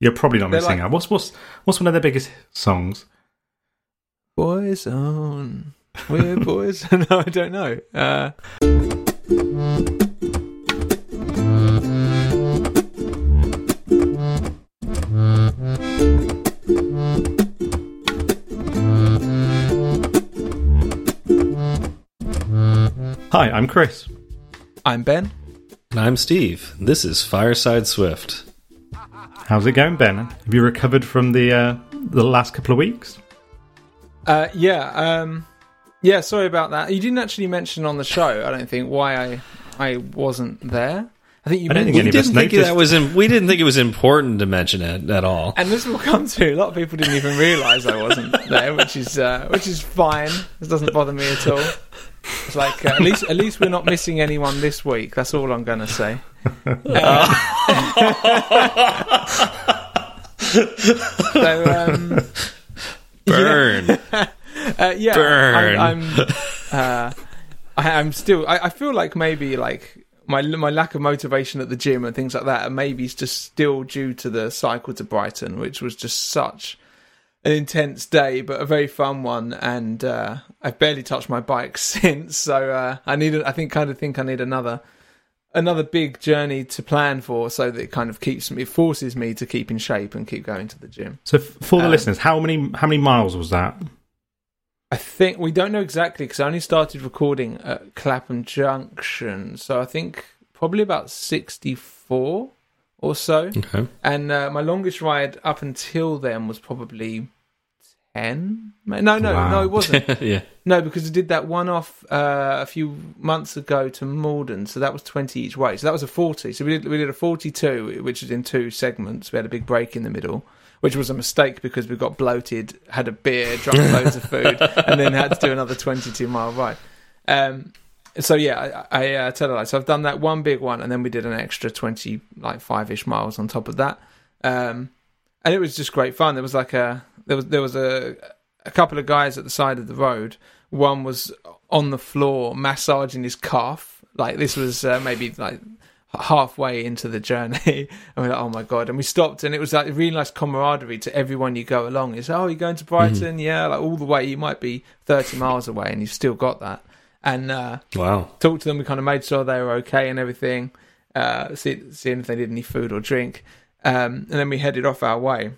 You're probably not They're missing like- out. What's what's what's one of their biggest songs? Boyzone. We're boys. no, I don't know. Uh, Hi, I'm Chris. I'm Ben. And I'm Steve. This is Fireside Swift. How's it going, Ben? Have you recovered from the uh, the last couple of weeks? Uh, yeah, um, yeah. Sorry about that. You didn't actually mention on the show. I don't think why I I wasn't there. I think you I don't think any We didn't think noticed. that was. Im- we didn't think it was important to mention it at all. and this will come to a lot of people didn't even realise I wasn't there, which is uh, which is fine. This doesn't bother me at all. It's like uh, at least at least we're not missing anyone this week. That's all I'm gonna say. Uh, so um, Burn. Uh, yeah, Burn. I, I'm. Uh, I, I'm still. I, I feel like maybe like my my lack of motivation at the gym and things like that, and maybe it's just still due to the cycle to Brighton, which was just such an intense day, but a very fun one. And uh, I've barely touched my bike since, so uh, I need. I think kind of think I need another another big journey to plan for, so that it kind of keeps me, it forces me to keep in shape and keep going to the gym. So, for the Um, listeners, how many how many miles was that? I think we don't know exactly because I only started recording at Clapham Junction, so I think probably about sixty-four or so. Okay. And uh, my longest ride up until then was probably ten. No, no, no, it wasn't. yeah. no, because I did that one off uh, a few months ago to Malden, so that was twenty each way. So that was a forty. So we did we did a forty-two, which is in two segments. We had a big break in the middle. Which was a mistake because we got bloated, had a beer, drunk loads of food, and then had to do another 22 mile ride. Um, so yeah, I, I uh, tell a lie. So I've done that one big one, and then we did an extra 20, like five ish miles on top of that. Um, and it was just great fun. There was like a there was there was a a couple of guys at the side of the road. One was on the floor massaging his calf. Like this was uh, maybe like halfway into the journey, and we're like, oh my god! And we stopped, and it was like a really nice camaraderie to everyone you go along. It's oh, you're going to Brighton, yeah, like all the way. You might be thirty miles away, and you've still got that. And uh, Wow. talked to them. We kind of made sure they were okay and everything. Uh, see, seeing if they did any food or drink, um, and then we headed off our way.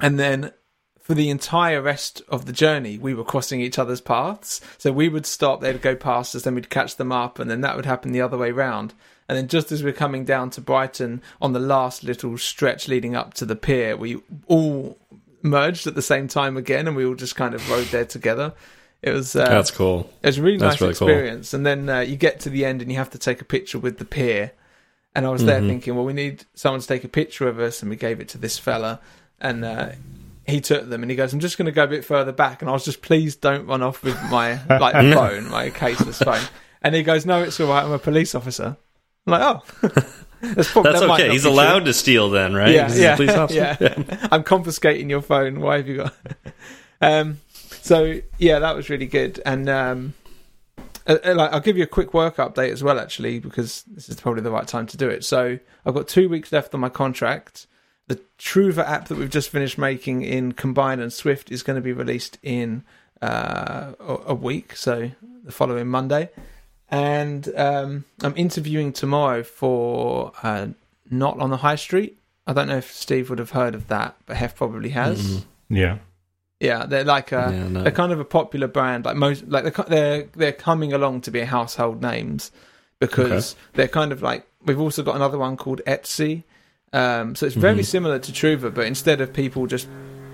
And then for the entire rest of the journey, we were crossing each other's paths. So we would stop, they'd go past us, then we'd catch them up, and then that would happen the other way round. And then just as we're coming down to Brighton on the last little stretch leading up to the pier, we all merged at the same time again, and we all just kind of rode there together. It was uh, That's cool. it was a really That's nice really cool. experience. And then uh, you get to the end and you have to take a picture with the pier. And I was there Mhm. thinking, well, we need someone to take a picture of us. And we gave it to this fella. And uh, he took them and he goes, I'm just going to go a bit further back. And I was just, please don't run off with my like phone, my caseless phone. And he goes, no, it's all right. I'm a police officer. I'm like, oh. That's, probably, That's that okay. He's be true. allowed to steal then, right? Yeah, a yeah, yeah. I'm confiscating your phone. Why have you got? um, so yeah, that was really good. And um, uh, uh, I'll give you a quick work update as well, actually, because this is probably the right time to do it. So I've got two weeks left on my contract. The Trouva app that we've just finished making in Combine and Swift is going to be released in uh, a week, so the following Monday. And um, I'm interviewing tomorrow for uh, Not on the High Street. I don't know if Steve would have heard of that, but Hef probably has. Mhm. Yeah. Yeah, they're like a Yeah, no. they're kind of a popular brand. Like most, like they're they're they're coming along to be household names because they're kind of like we've also got another one called Etsy. Um, so it's very Mhm. similar to Trouva, but instead of people just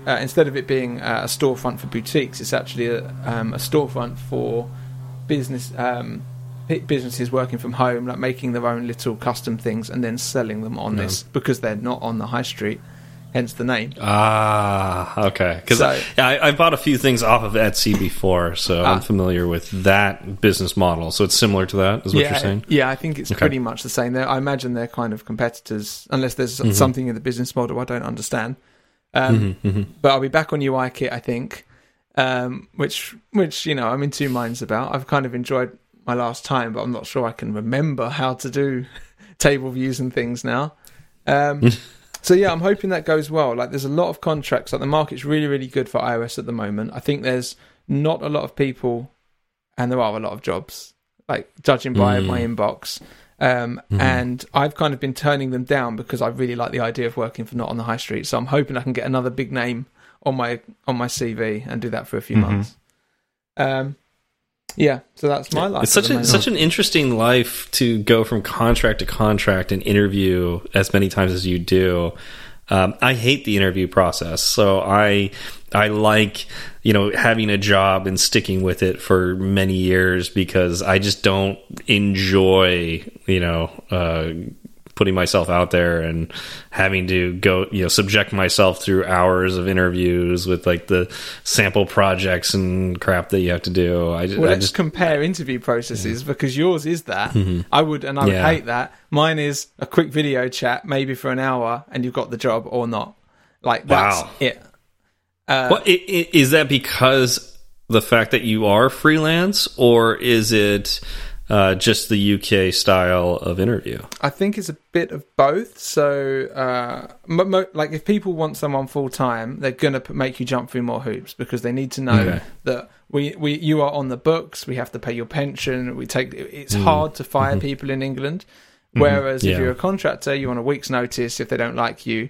uh, instead of it being uh, a storefront for boutiques, it's actually a, um, a storefront for business um, businesses working from home, like making their own little custom things and then selling them on this because they're not on the high street. Hence the name. Ah, okay. Because So- I, I bought a few things off of Etsy before, so Ah. I'm familiar with that business model. So it's similar to that, is what yeah, you're saying? Yeah, I think it's Okay. pretty much the same. They're, I imagine they're kind of competitors, unless there's Mhm. something in the business model I don't understand. Um, Mhm, mhm. But I'll be back on UI Kit, I think, um, which which you know I'm in two minds about. I've kind of enjoyed my last time, but I'm not sure I can remember how to do table views and things now. Um, So yeah, I'm hoping that goes well. Like, there's a lot of contracts. Like, the market's really, really good for iOS at the moment. I think there's not a lot of people, and there are a lot of jobs. Like, judging by Mm. my inbox, um, Mhm. and I've kind of been turning them down because I really like the idea of working for not on the high street. So I'm hoping I can get another big name on my on my CV and do that for a few Mhm. months. Um, yeah, so that's my life. It's such a such an interesting life to go from contract to contract and interview as many times as you do. Um, I hate the interview process, so I I like you know having a job and sticking with it for many years because I just don't enjoy you know uh, putting myself out there and having to go you know subject myself through hours of interviews with like the sample projects and crap that you have to do. I, Well, I let's just compare interview processes because yours is that. Mhm. I would, and I would Yeah. hate that. Mine is a quick video chat, maybe for an hour, and you've got the job or not. Like that's Wow. it. Uh, Well, i i is that because the fact that you are freelance, or is it uh, just the UK style of interview? I think it's a bit of both. So, uh, like if people want someone full time, they're gonna p- make you jump through more hoops because they need to know Okay. that we, we you are on the books. We have to pay your pension. We take. It's Mm. hard to fire Mhm. people in England. Whereas if Yeah. you're a contractor, you're on a week's notice. If they don't like you,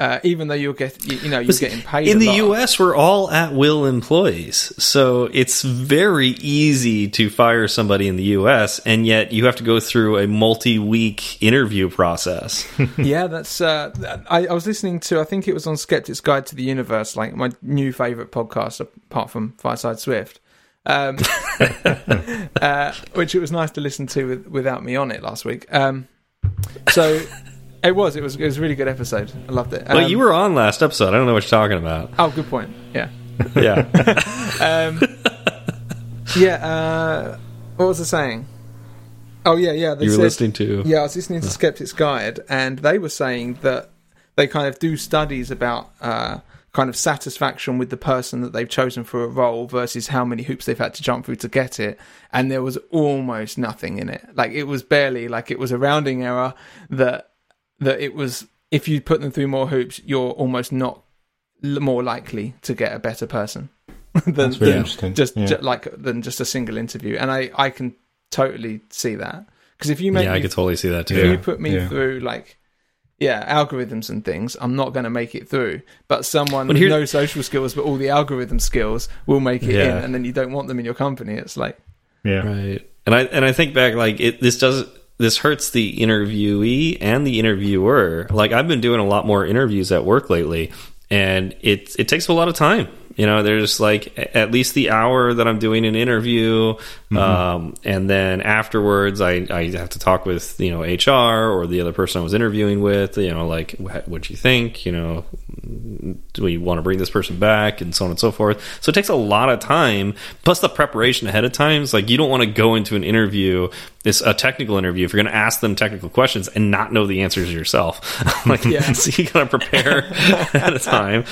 uh, even though you'll get you, you know you're getting paid In a the lot. US, we're all at will employees, so it's very easy to fire somebody in the US, and yet you have to go through a multi-week interview process. yeah, that's. Uh, I, I was listening to. I think it was on Skeptic's Guide to the Universe, like my new favorite podcast apart from Fireside Swift, um, uh, which it was nice to listen to with, without me on it last week. Um, so it was. It was. It was a really good episode. I loved it. but Um, you were on last episode. I don't know what you're talking about. Oh, good point. Yeah. Yeah, Um, yeah. Uh, what was I saying? Oh yeah, yeah. They you were said, listening to. Yeah, I was listening to Skeptic's Guide, and they were saying that they kind of do studies about uh, kind of satisfaction with the person that they've chosen for a role versus how many hoops they've had to jump through to get it. And there was almost nothing in it. Like it was barely like it was a rounding error that that it was. If you put them through more hoops, you're almost not more likely to get a better person than, That's really than just Yeah. ju- like than just a single interview. And I I can totally see that because if you make yeah, I could totally see that if too. you put me Yeah. through like yeah algorithms and things i'm not going to make it through but someone But with no social skills but all the algorithm skills will make it in and then you don't want them in your company it's like Yeah. Right. And I and I think back like it this does this hurts the interviewee and the interviewer. Like I've been doing a lot more interviews at work lately and it it takes a lot of time. You know, there's like at least the hour that I'm doing an interview, um, and then afterwards I, I have to talk with you know HR or the other person I was interviewing with. You know, like what what you think? You know, do we want to bring this person back and so on and so forth. So it takes a lot of time plus the preparation ahead of time is like you don't want to go into an interview it's a technical interview if you're going to ask them technical questions and not know the answers yourself. Like Yeah. so you gotta prepare ahead of time.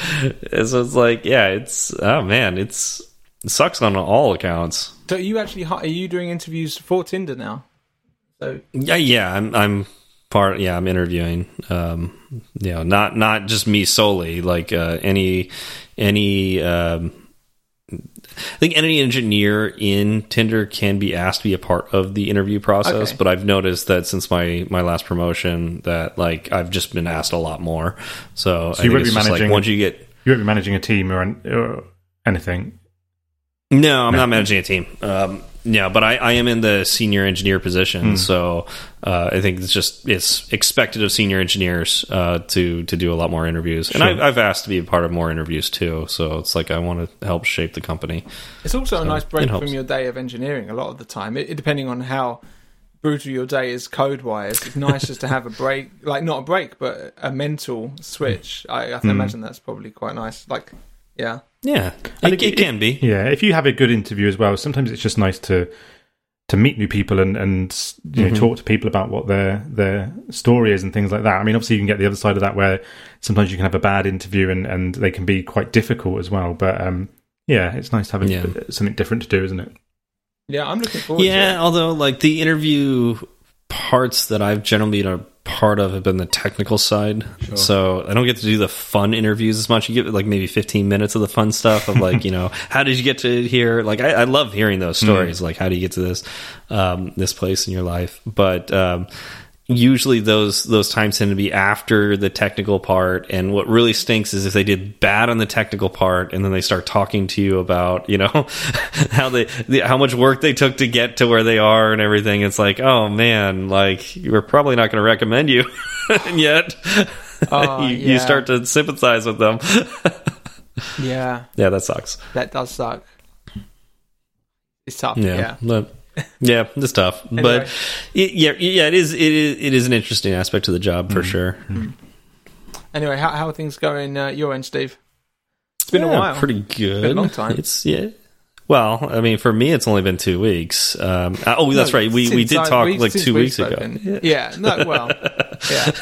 And so it's like yeah it's oh man it's it sucks on all accounts. So are you actually are you doing interviews for tinder now? So yeah yeah i'm i'm part yeah i'm interviewing um you know not not just me solely like uh any any um I think any engineer in Tinder can be asked to be a part of the interview process, Okay. but I've noticed that since my my last promotion that like I've just been asked a lot more. So, So you won't be just like managing- once you get You won't be managing a team or, an, or anything. No, I'm No. not managing a team. Um, yeah, but I, I am in the senior engineer position, so uh, I think it's just it's expected of senior engineers uh, to to do a lot more interviews, and Sure. I've, I've asked to be a part of more interviews too. So it's like I want to help shape the company. it's also a nice break from your day of engineering a lot of the time it, it- depending on how brutal your day is code wise it's nice just to have a break like not a break but a mental switch i, I can Mm. imagine that's probably quite nice like yeah Yeah, I it, it it- can be. Yeah, if you have a good interview as well, sometimes it's just nice to to meet new people and and you know Mhm. talk to people about what their their story is and things like that. I mean, obviously you can get the other side of that where sometimes you can have a bad interview and and they can be quite difficult as well. But um, yeah, it's nice to have a, Yeah. something different to do, isn't it? yeah i'm looking forward to Yeah, it although like the interview parts that I've generally been a part of have been the technical side. So I don't get to do the fun interviews as much. You get like maybe 15 minutes of the fun stuff of like, you know, how did you get to here? Like I, I love hearing those stories. Like how do you get to this, um, this place in your life? But, um, usually those those times tend to be after the technical part and what really stinks is if they did bad on the technical part and then they start talking to you about you know how they the, how much work they took to get to where they are and everything it's like oh man like we're probably not going to recommend you and yet Oh, you, yeah. you start to sympathize with them Yeah, yeah that sucks that does suck. It's tough. yeah, Yeah. but yeah it's tough Anyway. but it, yeah yeah it is it is it is an interesting aspect to the job for sure Anyway, how how are things going uh, your end, Steve? It's been a while. Pretty good. been a long time. It's yeah. Well, I mean, for me, it's only been two weeks. Um, oh, that's No, right. We we did I- talk we- like two we've weeks ago. spoken. Yeah. No. Well. Yeah.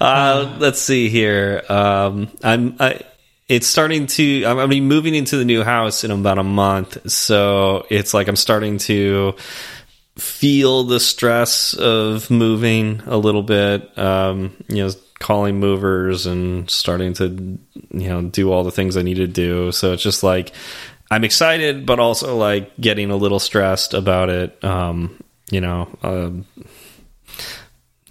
Uh, let's see here. Um, I'm. I, it's starting to. I'm, I'm moving into the new house in about a month, so it's like I'm starting to feel the stress of moving a little bit. Um, you know, calling movers and starting to you know do all the things I need to do. So it's just like I'm excited, but also like getting a little stressed about it. Um, you know. Um,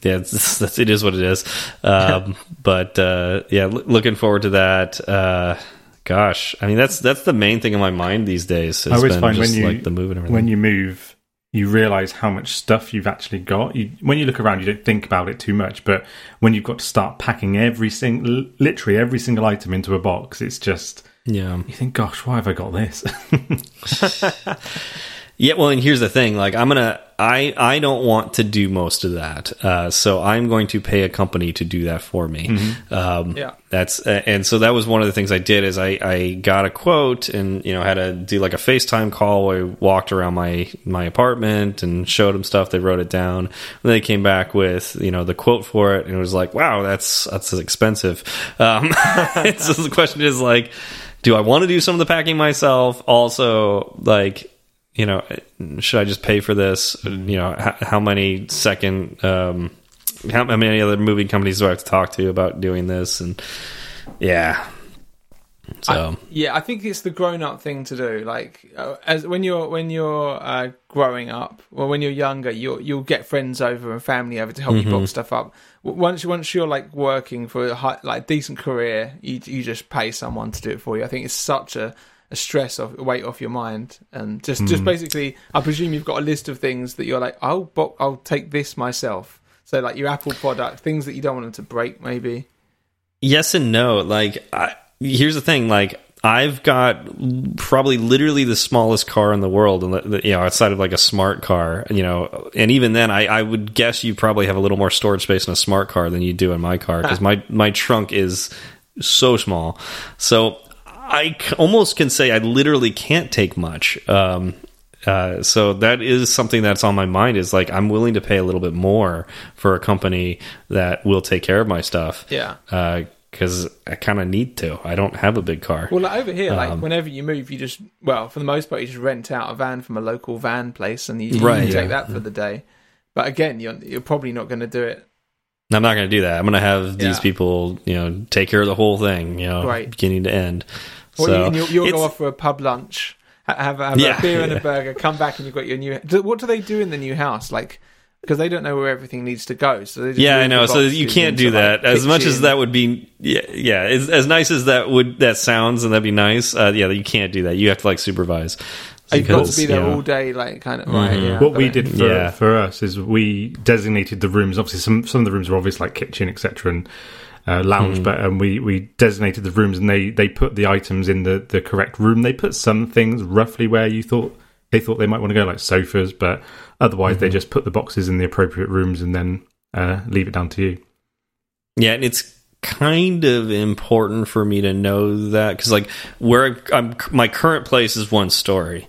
yeah, it's, it's, it is what it is. Um, but uh, yeah, looking forward to that. Uh, gosh, I mean that's that's the main thing in my mind these days. I always find when you like the move and everything. when you move, you realize how much stuff you've actually got. You, when you look around, you don't think about it too much, but when you've got to start packing every single, literally every single item into a box, it's just yeah, you think, "Gosh, why have I got this?" yeah. Well, and here's the thing: like I'm gonna, I I don't want to do most of that, uh, so I'm going to pay a company to do that for me. Um, Yeah. that's uh, and so that was one of the things I did is I I got a quote and you know had to do like a FaceTime call where I walked around my my apartment and showed them stuff. They wrote it down. And they came back with you know the quote for it and it was like wow that's that's expensive. Um, so the question is like, do I want to do some of the packing myself? Also like you know, should I just pay for this? You know, how, how many second, um, how, how many other moving companies do I have to talk to about doing this? And yeah, so Yeah, I think it's the grown-up thing to do. Like, uh, as when you're when you're uh, growing up, or when you're younger, you'll you'll get friends over and family over to help you box stuff up. Once once you're like working for a high, like decent career, you you just pay someone to do it for you. I think it's such a a stress off weight off your mind, and just just hmm. basically, I presume you've got a list of things that you're like, I'll bo- I'll take this myself. So like your Apple product, things that you don't want them to break, maybe. yes and no. Like, I, here's the thing. Like, I've got probably literally the smallest car in the world, and you know, outside of like a smart car, you know, and even then, I, I would guess you probably have a little more storage space in a smart car than you do in my car because my my trunk is so small. So I almost can say I literally can't take much. Um, uh, so that is something that's on my mind. Is like I'm willing to pay a little bit more for a company that will take care of my stuff. Yeah. because I kind of need to. I don't have a big car. Well, like over here, like Um, whenever you move, you just well, for the most part, you just rent out a van from a local van place, and you, you Right, take yeah. that for the day. But again, you're you're probably not going to do it. I'm not going to do that. I'm going to have these Yeah. people, you know, take care of the whole thing, you know, Right. beginning to end. Or so you, and you'll, you'll go off for a pub lunch, have, have Yeah, a beer and yeah. a burger, come back, and you've got your new. What do they do in the new house? Like, because they don't know where everything needs to go. So they just Yeah, I know. So you can't do into, like, that. As much as that would be, yeah, yeah. As, as nice as that would that sounds, and that'd be nice. Uh, yeah, you can't do that. You have to like supervise. you've got to be there you know, all day, like kind of right. Mhm. Yeah, what we it. did for Yeah. for us is we designated the rooms. Obviously, some some of the rooms are obvious like kitchen, etc., and uh, lounge. But um, we we designated the rooms, and they they put the items in the the correct room. They put some things roughly where you thought they thought they might want to go, like sofas, but otherwise they just put the boxes in the appropriate rooms and then uh, leave it down to you. Yeah, and it's kind of important for me to know that because, like, where I'm, my current place is one story,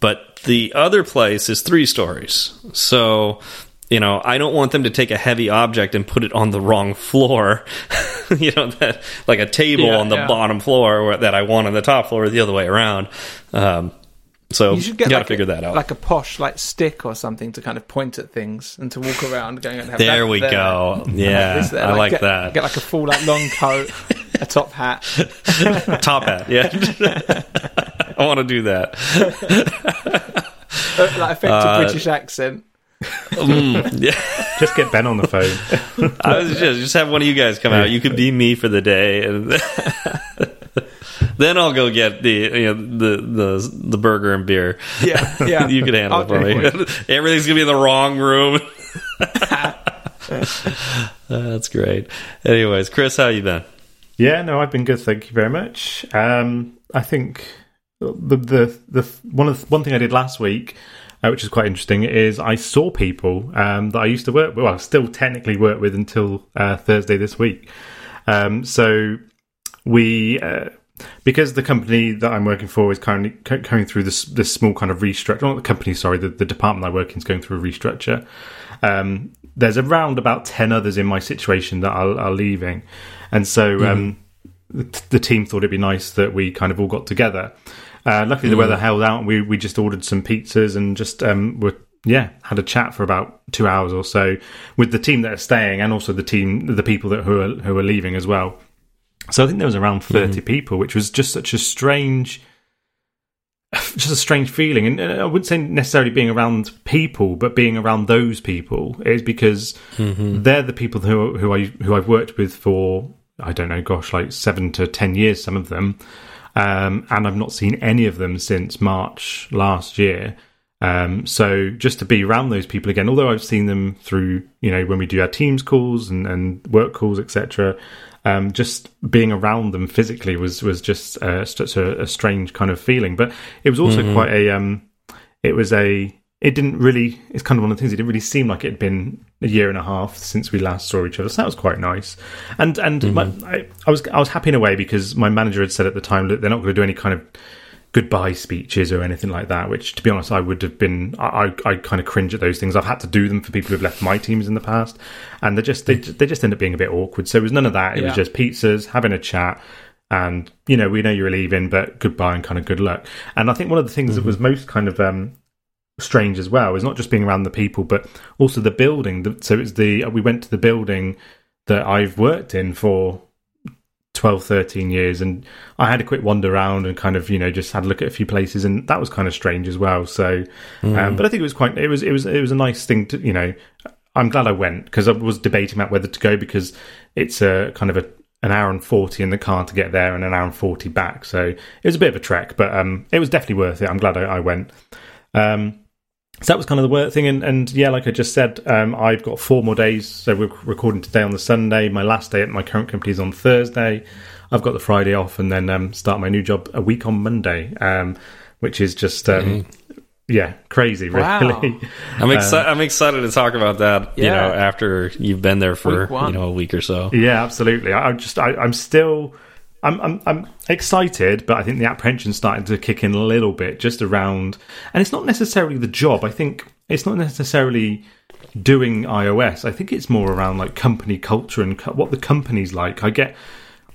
but the other place is three stories. So, you know, I don't want them to take a heavy object and put it on the wrong floor. you know, that like a table Yeah, on the yeah. bottom floor that I want on the top floor, or the other way around. Um, So You should get gotta like figure a, that out. like a posh like stick or something to kind of point at things and to walk around going. And have there we there, go. Yeah, there, I like get, that. Get like a full like long coat, a top hat. Top hat. Yeah, I want to do that. uh, like effective Uh, British accent. Mm, yeah. Just get Ben on the phone. I was just just have one of you guys come out. You could be me for the day, and then I'll go get the you know the the the burger and beer. Yeah, yeah. you can handle it for me. Everything's gonna be in the wrong room. That's great. Anyways, Chris, how you been? Yeah, no, I've been good. Thank you very much. Um, I think the the the one of the, one thing I did last week, uh, which is quite interesting, is I saw people um, that I used to work with. Well, I still technically work with until uh, Thursday this week. Um, so we. Uh, because the company that I'm working for is currently going through this this small kind of restructure. Not the company, sorry, the, the department I work in is going through a restructure. Um, there's around about ten others in my situation that are, are leaving, and so um, the, the team thought it'd be nice that we kind of all got together. Uh, luckily, the weather held out, we we just ordered some pizzas and just um, were yeah had a chat for about two hours or so with the team that are staying and also the team the people that who are who are leaving as well. So I think there was around 30 people, which was just such a strange, just a strange feeling. And uh, I wouldn't say necessarily being around people, but being around those people is because they're the people who who I who I've worked with for I don't know, gosh, like seven to ten years, some of them, um, and I've not seen any of them since March last year. Um, so just to be around those people again, although I've seen them through, you know, when we do our Teams calls and, and work calls, etc. Um, just being around them physically was was just uh, such a, a strange kind of feeling. But it was also quite a, um, it was a, it didn't really. It's kind of one of the things. It didn't really seem like it had been a year and a half since we last saw each other. So that was quite nice. And and my, mm-hmm. I, I was I was happy in a way because my manager had said at the time that they're not going to do any kind of goodbye speeches or anything like that. Which, to be honest, I would have been. I, I, I kind of cringe at those things. I've had to do them for people who've left my teams in the past, and they just they hmm. they just end up being a bit awkward. So it was none of that. It was just pizzas, having a chat, and you know we know you're leaving, but goodbye and kind of good luck. And I think one of the things that mm-hmm. was most kind of um, strange as well is not just being around the people, but also the building. So it's the we went to the building that I've worked in for 12, 13 years, and I had a quick wander around and kind of you know just had a look at a few places, and that was kind of strange as well. So, um, but I think it was quite it was it was it was a nice thing to you know. I'm glad I went because I was debating about whether to go because it's a kind of a an hour and 40 in the car to get there and an hour and 40 back. So it was a bit of a trek, but um, it was definitely worth it. I'm glad I, I went. Um, so that was kind of the work thing. And, and yeah, like I just said, um, I've got four more days. So we're recording today on the Sunday. My last day at my current company is on Thursday. I've got the Friday off and then um, start my new job a week on Monday, um, which is just, um, yeah, crazy, really. Wow. I'm excited. I'm excited to talk about that. You know, after you've been there for you know a week or so. Yeah, absolutely. I, I'm just, I, I'm still, I'm, I'm, I'm excited, but I think the apprehension's starting to kick in a little bit, just around, and it's not necessarily the job. I think it's not necessarily doing iOS. I think it's more around like company culture and co- what the company's like. I get,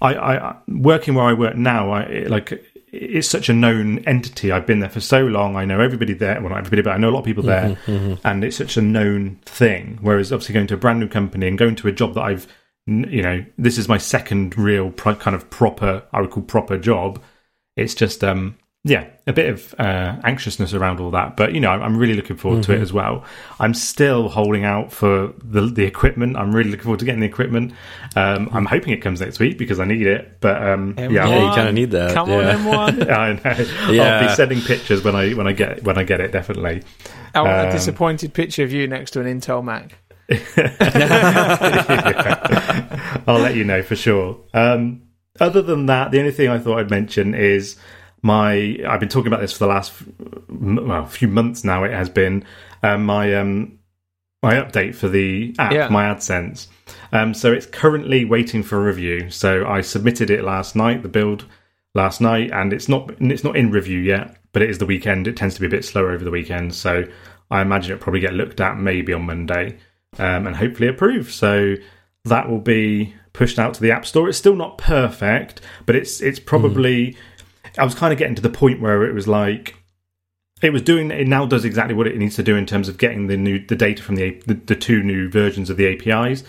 I, I, working where I work now, I it- like. It's such a known entity. I've been there for so long. I know everybody there. Well, not everybody, but I know a lot of people mm-hmm, there, mm-hmm. and it's such a known thing. Whereas, obviously, going to a brand new company and going to a job that I've you know, this is my second real pro- kind of proper, I would call proper job. It's just, um, yeah, a bit of uh, anxiousness around all that, but you know, I'm, I'm really looking forward to it as well. I'm still holding out for the the equipment. I'm really looking forward to getting the equipment. Um, I'm hoping it comes next week because I need it. But um, yeah, M1. Yeah, you kinda need that, Come yeah. on, M1. I know. Yeah. I'll be sending pictures when I when I get when I get it. Definitely. I want Um, a disappointed picture of you next to an Intel Mac. I'll let you know for sure. Um, other than that, the only thing I thought I'd mention is my. I've been talking about this for the last well, few months now. It has been um, my um, my update for the app, Yeah. my AdSense. Um, so it's currently waiting for review. So I submitted it last night, the build last night, and it's not it's not in review yet. But it is the weekend. It tends to be a bit slower over the weekend, so I imagine it'll probably get looked at maybe on Monday um, and hopefully approved. So that will be pushed out to the App Store. It's still not perfect, but it's it's hmm. probably. I was kind of getting to the point where it was like it was doing it now does exactly what it needs to do in terms of getting the new the data from the the, the two new versions of the APIs.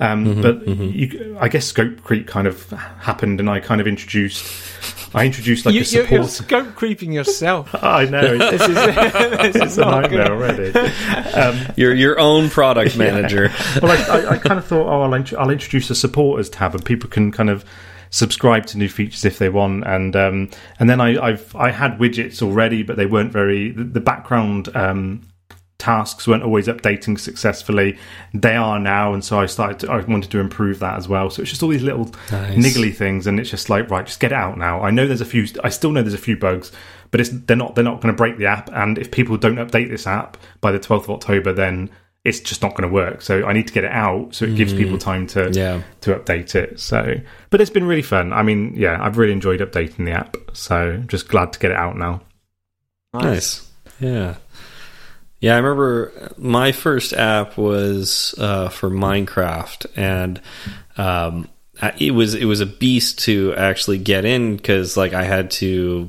Um, Mm-hmm, but You, I guess scope creep kind of happened, and I kind of introduced I introduced like you, a you're, support. you're scope creeping yourself. I know this is, this it's is a not nightmare good. already. Your your own product manager. well, I, I, I kind of thought, oh, I'll, int- I'll introduce a supporters tab, and people can kind of subscribe to new features if they want. And um, and then I, I've I had widgets already, but they weren't very. The, the background um, tasks weren't always updating successfully. They are now, and so I started. To, I wanted to improve that as well. So it's just all these little Nice. niggly things, and it's just like right, just get it out now. I know there's a few. I still know there's a few bugs. But it's, they're not they're not going to break the app, and if people don't update this app by the 12th of October, then it's just not going to work. So I need to get it out so it gives people mm. time to Yeah. to update it. So, but it's been really fun. I mean, yeah, I've really enjoyed updating the app. So just glad to get it out now. Nice. Yeah. Yeah, I remember my first app was uh, for Minecraft, and um, it was it was a beast to actually get in because like I had to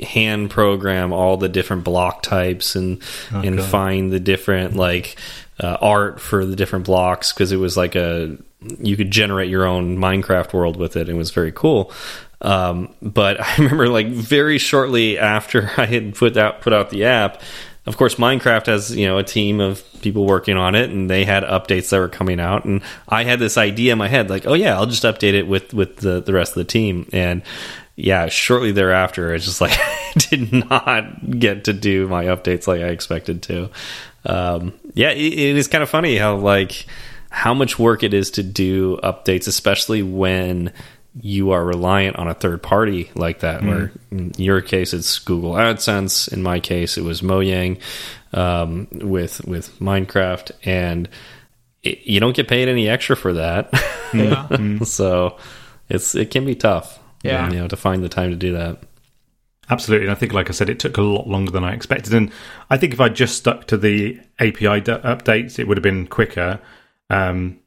hand program all the different block types and and God. find the different like uh, art for the different blocks because it was like a you could generate your own Minecraft world with it. It was very cool. Um, but I remember like very shortly after I had put out put out the app, of course Minecraft has, you know, a team of people working on it and they had updates that were coming out and I had this idea in my head like, oh yeah, I'll just update it with with the the rest of the team and yeah, shortly thereafter, it's just like I did not get to do my updates like I expected to. Um, yeah, it, it is kind of funny how like how much work it is to do updates, especially when you are reliant on a third party like that. Where in your case it's Google AdSense, in my case it was Mojang um, with with Minecraft, and it, you don't get paid any extra for that. Yeah. so it's it can be tough. Yeah. you know, to find the time to do that. Absolutely. And I think, like I said, it took a lot longer than I expected. And I think if I just stuck to the API updates, it would have been quicker. Um,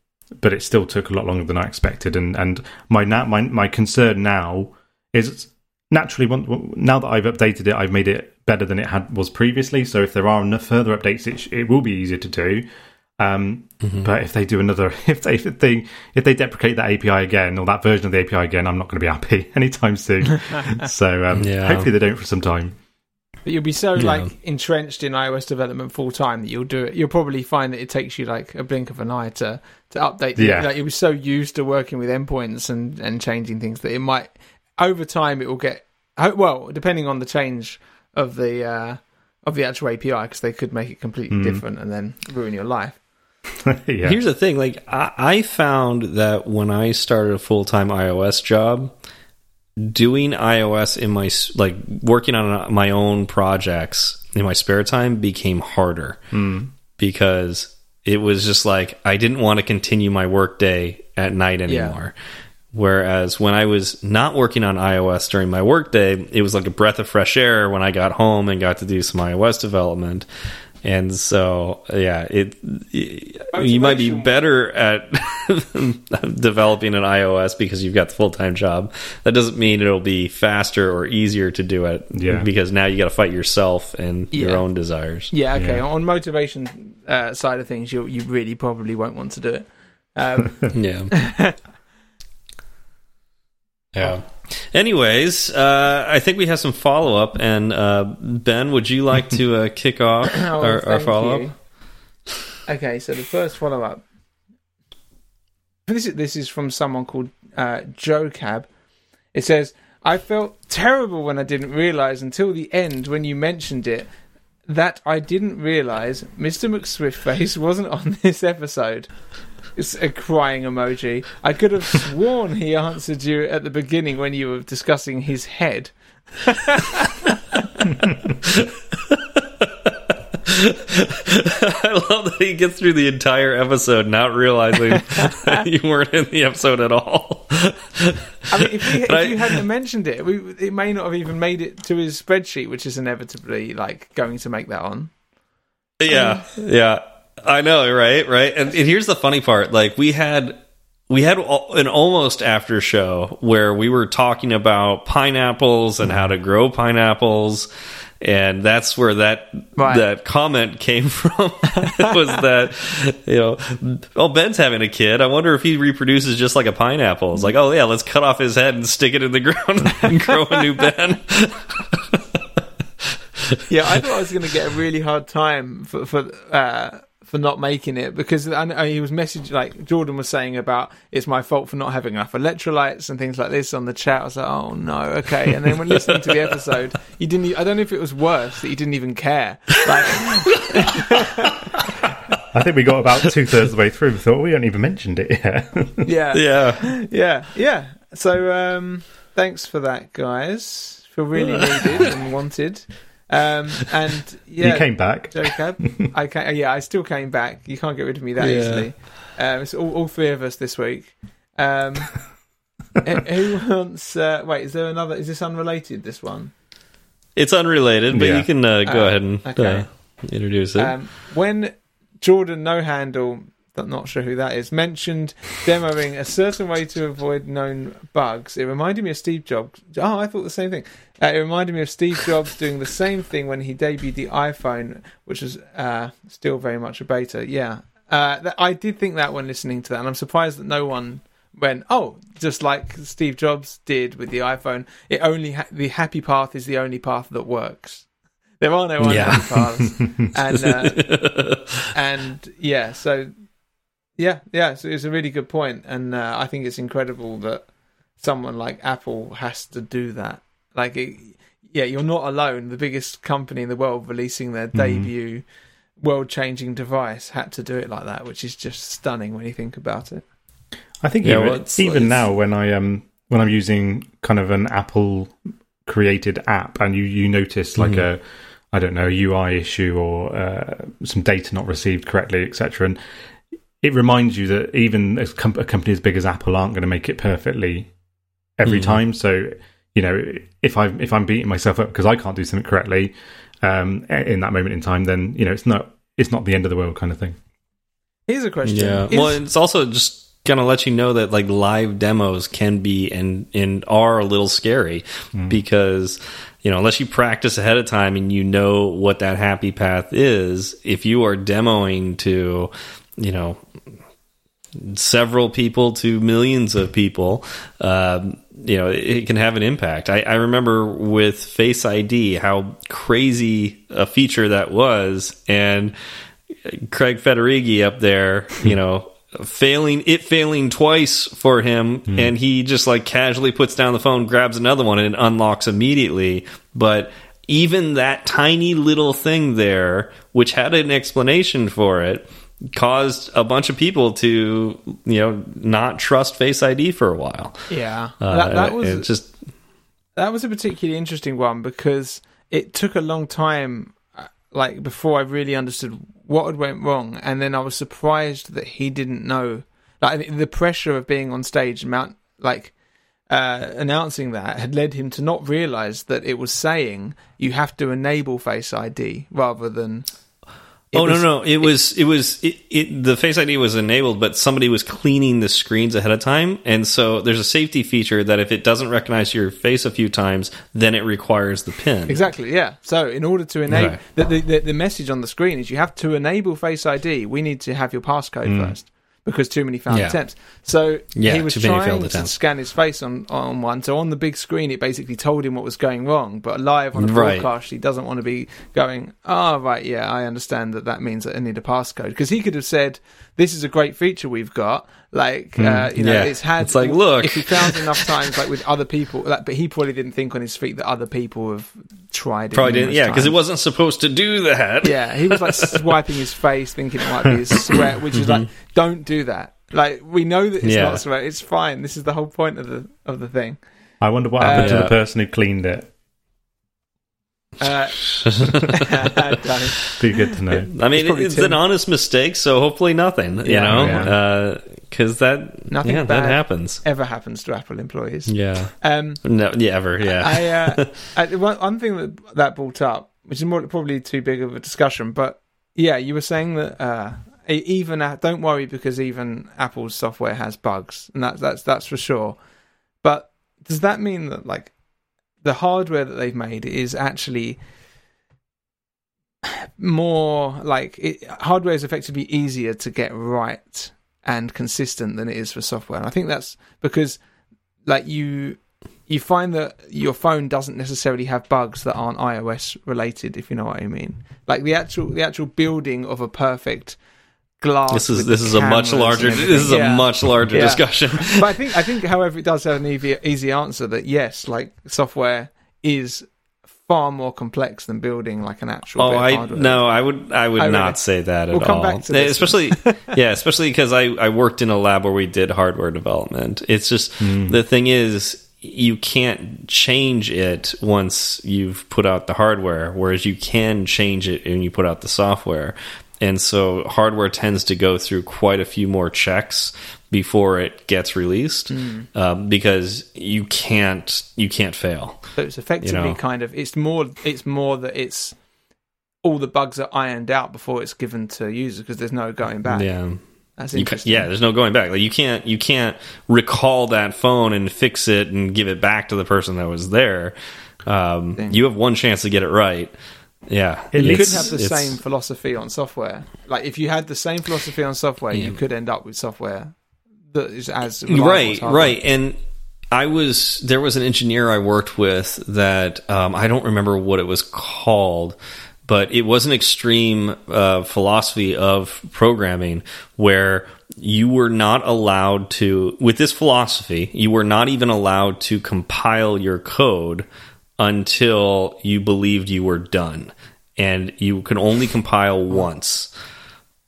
but it still took a lot longer than I expected. And, and my, na- my, my concern now is naturally, now that I've updated it, I've made it better than it had was previously. So if there are enough further updates, it, it will be easier to do. Um, But if they do another, if they if they if they deprecate that API again or that version of the API again, I'm not going to be happy anytime soon. so um, Yeah. hopefully they don't for some time. But you'll be so Yeah. like entrenched in iOS development full time that you'll do it. You'll probably find that it takes you like a blink of an eye to to update. The, Yeah. Like you'll be so used to working with endpoints and and changing things that it might over time it will get ho- well depending on the change of the uh, of the actual API because they could make it completely different and then ruin your life. yeah. Here's the thing: like I, I found that when I started a full time iOS job, doing iOS in my like working on uh, my own projects in my spare time became harder hmm. because it was just like I didn't want to continue my workday at night anymore. Whereas when I was not working on iOS during my workday, it was like a breath of fresh air when I got home and got to do some iOS development. And so, yeah, it, you might be better at developing an iOS because you've got the full time job. That doesn't mean it'll be faster or easier to do it. Yeah. because now you got to fight yourself and your own desires. Yeah, okay. Yeah. On motivation uh, side of things, you you really probably won't want to do it. Um, Yeah. yeah. Anyways, uh, I think we have some follow up, and uh, Ben, would you like to uh, kick off Oh, our, our follow up? Okay, so the first follow up. This is this is from someone called uh, Joe Cab. It says, "I felt terrible when I didn't realize until the end when you mentioned it that I didn't realize Mr. McSwiftface wasn't on this episode." It's a crying emoji. I could have sworn he answered you at the beginning when you were discussing his head. I love that he gets through the entire episode not realizing that you weren't in the episode at all. I mean, if, we, if I- you hadn't mentioned it, we, it may not have even made it to his spreadsheet, which is inevitably like going to make that on. Yeah, yeah. I know, right? Right. And, and here's the funny part. Like we had we had an almost after show where we were talking about pineapples and how to grow pineapples and that's where that right. that comment came from was that you know oh ben's having a kid i wonder if he reproduces just like a pineapple it's like oh yeah let's cut off his head and stick it in the ground and grow a new ben yeah i thought i was going to get a really hard time for for uh for not making it because I, he was messaging like Jordan was saying about it's my fault for not having enough electrolytes and things like this on the chat. I was like, oh no, okay. And then when listening to the episode, he didn't. I don't know if it was worse that he didn't even care. Like, I think we got about two thirds of the way through. We thought we hadn't even mentioned it yet. yeah, yeah, yeah, yeah. So um, thanks for that, guys. Feel really needed and wanted. Um, and yeah, you came back. Jacob, I came, yeah, I still came back. You can't get rid of me that yeah. easily. Um, it's all, all, three of us this week. Um, who wants? Uh, wait, is there another? Is this unrelated? This one? It's unrelated, but yeah. you can uh, go uh, ahead and okay. Uh, introduce it. Um, when Jordan No Handle not sure who that is, mentioned demoing a certain way to avoid known bugs. It reminded me of Steve Jobs. Oh, I thought the same thing. Uh, it reminded me of Steve Jobs doing the same thing when he debuted the iPhone, which was uh, still very much a beta. Yeah, uh, I did think that when listening to that, and I'm surprised that no one went, "Oh, just like Steve Jobs did with the iPhone, it only ha- the happy path is the only path that works." There are no unhappy yeah. paths, and uh, and yeah, so yeah, yeah, it's, it's a really good point, and uh, I think it's incredible that someone like Apple has to do that. Like, it, yeah, you're not alone. The biggest company in the world releasing their mm-hmm. debut world-changing device had to do it like that, which is just stunning when you think about it. I think yeah, even, well, it's, even it's, now when I um when I'm using kind of an Apple created app, and you you notice like mm-hmm. a I don't know UI issue or uh, some data not received correctly, etc. And it reminds you that even a, com- a company as big as Apple aren't going to make it perfectly every mm. time. So you know, if I if I'm beating myself up because I can't do something correctly um, in that moment in time, then you know it's not it's not the end of the world kind of thing. Here's a question. Yeah. Is- well, it's also just going to let you know that like live demos can be and and are a little scary mm. because you know unless you practice ahead of time and you know what that happy path is if you are demoing to you know several people to millions of people, um, you know, it can have an impact. I, I, remember with Face ID how crazy a feature that was, and Craig Federighi up there, you know. failing it failing twice for him mm. and he just like casually puts down the phone grabs another one and unlocks immediately but even that tiny little thing there which had an explanation for it caused a bunch of people to you know not trust Face ID for a while. Yeah, uh, that, that was just that was a particularly interesting one because it took a long time, uh, like before I really understood what had went wrong, and then I was surprised that he didn't know. Like the pressure of being on stage mount, like uh, announcing that had led him to not realize that it was saying you have to enable Face ID rather than it oh was, no no it, it was it was it, it, the face id was enabled but somebody was cleaning the screens ahead of time and so there's a safety feature that if it doesn't recognize your face a few times then it requires the pin exactly yeah so in order to enable right. the, the, the, message on the screen is you have to enable face id we need to have your passcode mm. first because too many failed yeah. attempts. So yeah, he was trying to attempts. scan his face on, on one. So on the big screen, it basically told him what was going wrong. But live on a right. broadcast, he doesn't want to be going, oh, right, yeah, I understand that that means that I need a passcode. Because he could have said, this is a great feature we've got. Like, mm, uh, you know, yeah. it's had. It's like, look. If he found enough times, like with other people, like, but he probably didn't think on his feet that other people have tried it. Probably didn't, yeah, because it wasn't supposed to do that. Yeah, he was like swiping his face, thinking it might be his sweat, which is like, mm-hmm. don't do that. Like, we know that it's yeah. not sweat. It's fine. This is the whole point of the of the thing. I wonder what happened uh, to the person who cleaned it. Uh, Be good to know. I mean, it's, it's an honest mistake, so hopefully nothing. You yeah, know, because yeah. uh, that nothing yeah, that happens. Ever happens to Apple employees? Yeah. Um. No. Yeah. Ever. Yeah. I, uh, I, one, one thing that that brought up, which is more, probably too big of a discussion, but yeah, you were saying that uh, Even uh, don't worry because even Apple's software has bugs, and that's that's that's for sure. But does that mean that like the hardware that they've made is actually more like it, hardware is effectively easier to get right and consistent than it is for software? And I think that's because like you you find that your phone doesn't necessarily have bugs that aren't iOS related, if you know what I mean. Like the actual the actual building of a perfect glass. This is this is a much larger this is Yeah. a much larger Yeah. discussion. But I think I think, however, it does have an easy, easy answer that yes, like software is far more complex than building like an actual. Oh, bit of I hardware. no, I would I would Oh, not really? say that We'll at come all. back to eh, this. especially yeah, especially because I I worked in a lab where we did hardware development. It's just hmm. the thing is you can't change it once you've put out the hardware, whereas you can change it when you put out the software. And so hardware tends to go through quite a few more checks before it gets released, um, because you can't you can't fail. So it's effectively know. kind of it's more it's more that it's all the bugs are ironed out before it's given to users because there's no going back. Yeah. That's You yeah, there's no going back. Like you can't you can't recall that phone and fix it and give it back to the person that was there. Um, you have one chance to get it right. Yeah, you could have the same philosophy on software. Like if you had the same philosophy on software, you could end up with software that is as right as right. And i was there was an engineer i worked with that um, i don't remember what it was called but it was an extreme uh, philosophy of programming where you were not allowed to with this philosophy you were not even allowed to compile your code until you believed you were done. And you can only compile once.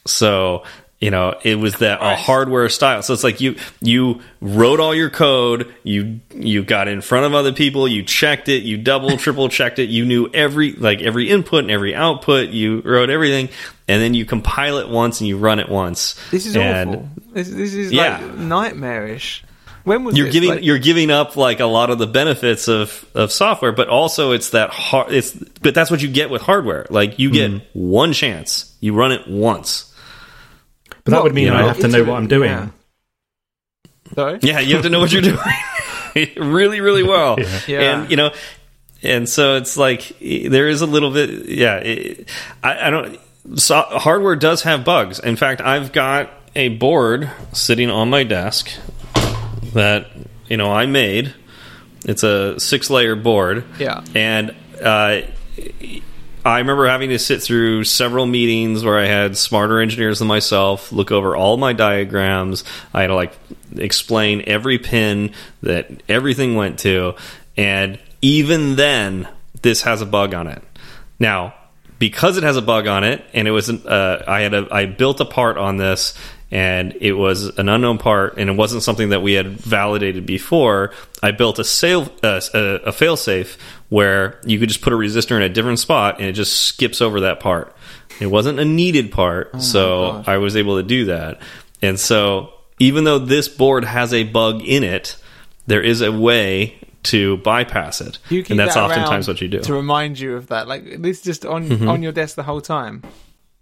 So you know it was that a hardware style. So it's like you you wrote all your code. You you got in front of other people. You checked it. You double triple checked it. You knew every like every input and every output. You wrote everything. And then you compile it once and you run it once. This is and awful. This, this is Yeah. like nightmarish. When was you're this? giving Like- you're giving up like a lot of the benefits of of software but also it's that hard it's but that's what you get with hardware like you get mm-hmm. one chance you run it once But that would mean you I have to know what I'm doing. yeah. Sorry? Yeah, you have to know what you're doing really, really well. Yeah. Yeah. And you know, and so it's like there is a little bit. Yeah, it, I, I don't. So hardware does have bugs. In fact, I've got a board sitting on my desk that you know I made. It's a six layer board. Yeah. And uh, I remember having to sit through several meetings where I had smarter engineers than myself look over all my diagrams. I had to like explain every pin that everything went to, and even then, this has a bug on it. Now, because it has a bug on it, and it was an, uh, I had a I built a part on this, and it was an unknown part, and it wasn't something that we had validated before. I built a sail uh, a, a failsafe where you could just put a resistor in a different spot, and it just skips over that part. It wasn't a needed part, so gosh. I was able to do that. And so, even though this board has a bug in it, there is a way to bypass it, You keep and that's that oftentimes what you do. to remind you of that. Like this, just on on your desk the whole time.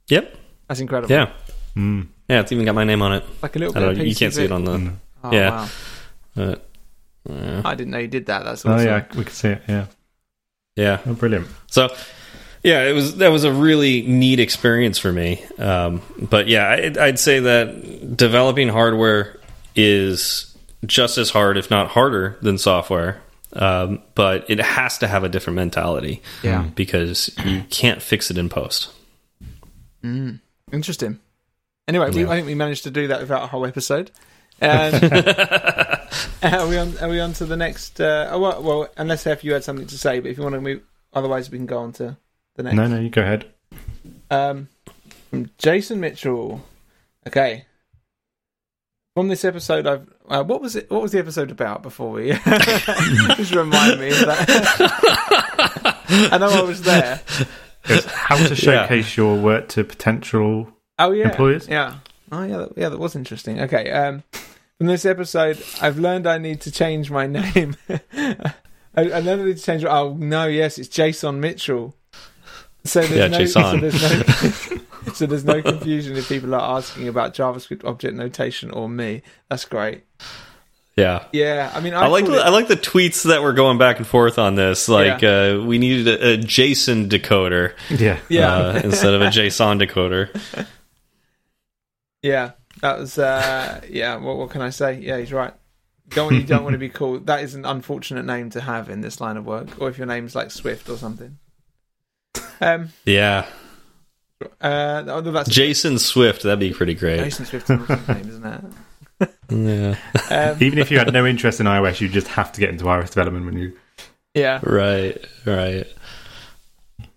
Yep. That's incredible. Yeah. Mm. Yeah, it's even got my name on it. like a little I bit. know, of you can't see it PCB. on the. Oh, yeah. wow. But, yeah. I didn't know you did that. That's Oh awesome. yeah, we could see it. Yeah, yeah. oh, brilliant. So, yeah, it was that was a really neat experience for me. Um, but yeah, I'd, I'd say that developing hardware is just as hard, if not harder, than software. Um, but it has to have a different mentality. Yeah. because you can't fix it in post. Mm. Interesting. Anyway, we, I think we managed to do that without a whole episode. And are we on? Are we on to the next? Uh, oh, well, well, unless if you had something to say, but if you want to move, otherwise we can go on to the next. No, no, you go ahead. Um, Jason Mitchell. Okay. From this episode, I've uh, what was it? What was the episode about before we? Just remind me of that. I know I was there. It's how to showcase your work to potential. Oh yeah, Employers? Yeah. Oh yeah, that, yeah. That was interesting. Okay. Um, from this episode, I've learned I need to change my name. I, I learned I need to change. Oh no, yes, it's Jason Mitchell. So there's Yeah, no, Jason. So there's no. so there's no confusion if people are asking about JavaScript object notation or me. That's great. Yeah. Yeah, I mean, I, I like the, it- I like the tweets that were going back and forth on this. Like uh, we needed a, a JSON decoder Yeah. Yeah. uh, instead of a JSON decoder. Yeah, that was. Uh, yeah, what, what can I say? Yeah, he's right. Don't you don't want to be called. That is an unfortunate name to have in this line of work, or if your name's like Swift or something. Um. Yeah, Uh. oh, That's Jason Swift. That'd be pretty great. Jason Swift's an awesome name, isn't it? Yeah. Um, Even if you had no interest in iOS, you just have to get into iOS development when you. yeah. Right. Right.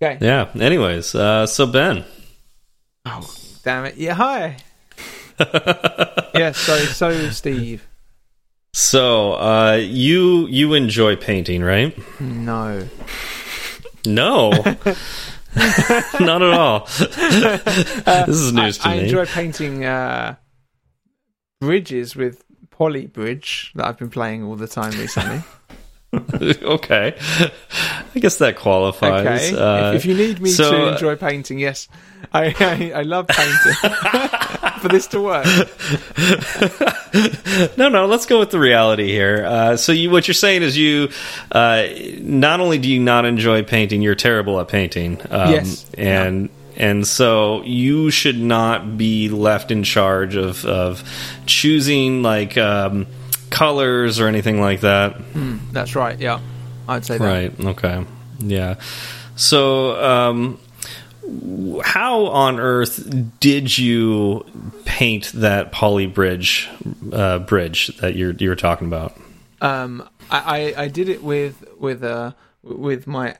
Okay. Yeah. Anyways, uh, so Ben. Oh, damn it. Yeah. Hi. Yeah. So, so Steve. So uh, you you enjoy painting, right? No. No. Not at all. this is news I, to I me. enjoy painting uh, bridges with Poly Bridge that I've been playing all the time recently. okay. I guess that qualifies. Okay. Uh, if, if you need me so, to uh, enjoy painting, yes, I I, I love painting. For this to work, no, no. Let's go with the reality here. Uh, so, you, what you're saying is, you uh, not only do you not enjoy painting, you're terrible at painting. Um, Yes. and and so you should not be left in charge of of choosing like um, colors or anything like that. that's right. Yeah, I'd say that. Right. Okay. Yeah. So, um, how on earth did you paint that poly bridge uh, bridge that you're you were talking about? Um, I, I I did it with with uh with my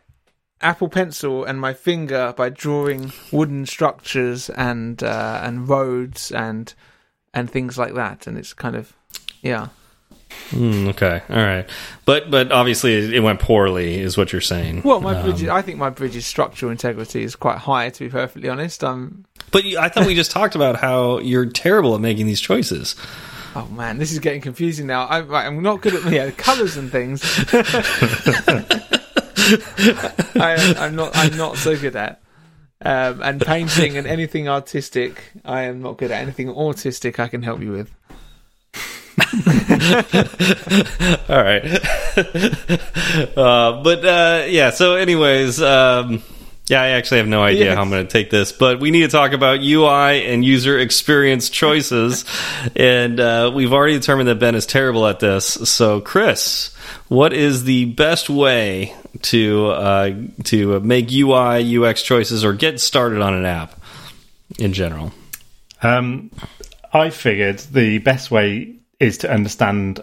Apple Pencil and my finger by drawing wooden structures and uh, and roads and and things like that, and it's kind of yeah. Hmm, okay. All right. But but obviously it went poorly, is what you're saying. Well, my Um, bridge, I think my bridge's structural integrity is quite high. To be perfectly honest, um, But you, I thought we just talked about how you're terrible at making these choices. oh man, this is getting confusing now. I, right, I'm not good at yeah, colours and things. I, I'm not. I'm not so good at. Um, and painting and anything artistic, I am not good at. Anything autistic, I can help you with. All right. uh, but uh, yeah. So, anyways, um, yeah, I actually have no idea Yes. how I'm going to take this, but we need to talk about UI and user experience choices, and uh, we've already determined that Ben is terrible at this. So, Chris, what is the best way to uh, to make UI UX choices or get started on an app in general? Um, I figured the best way is to understand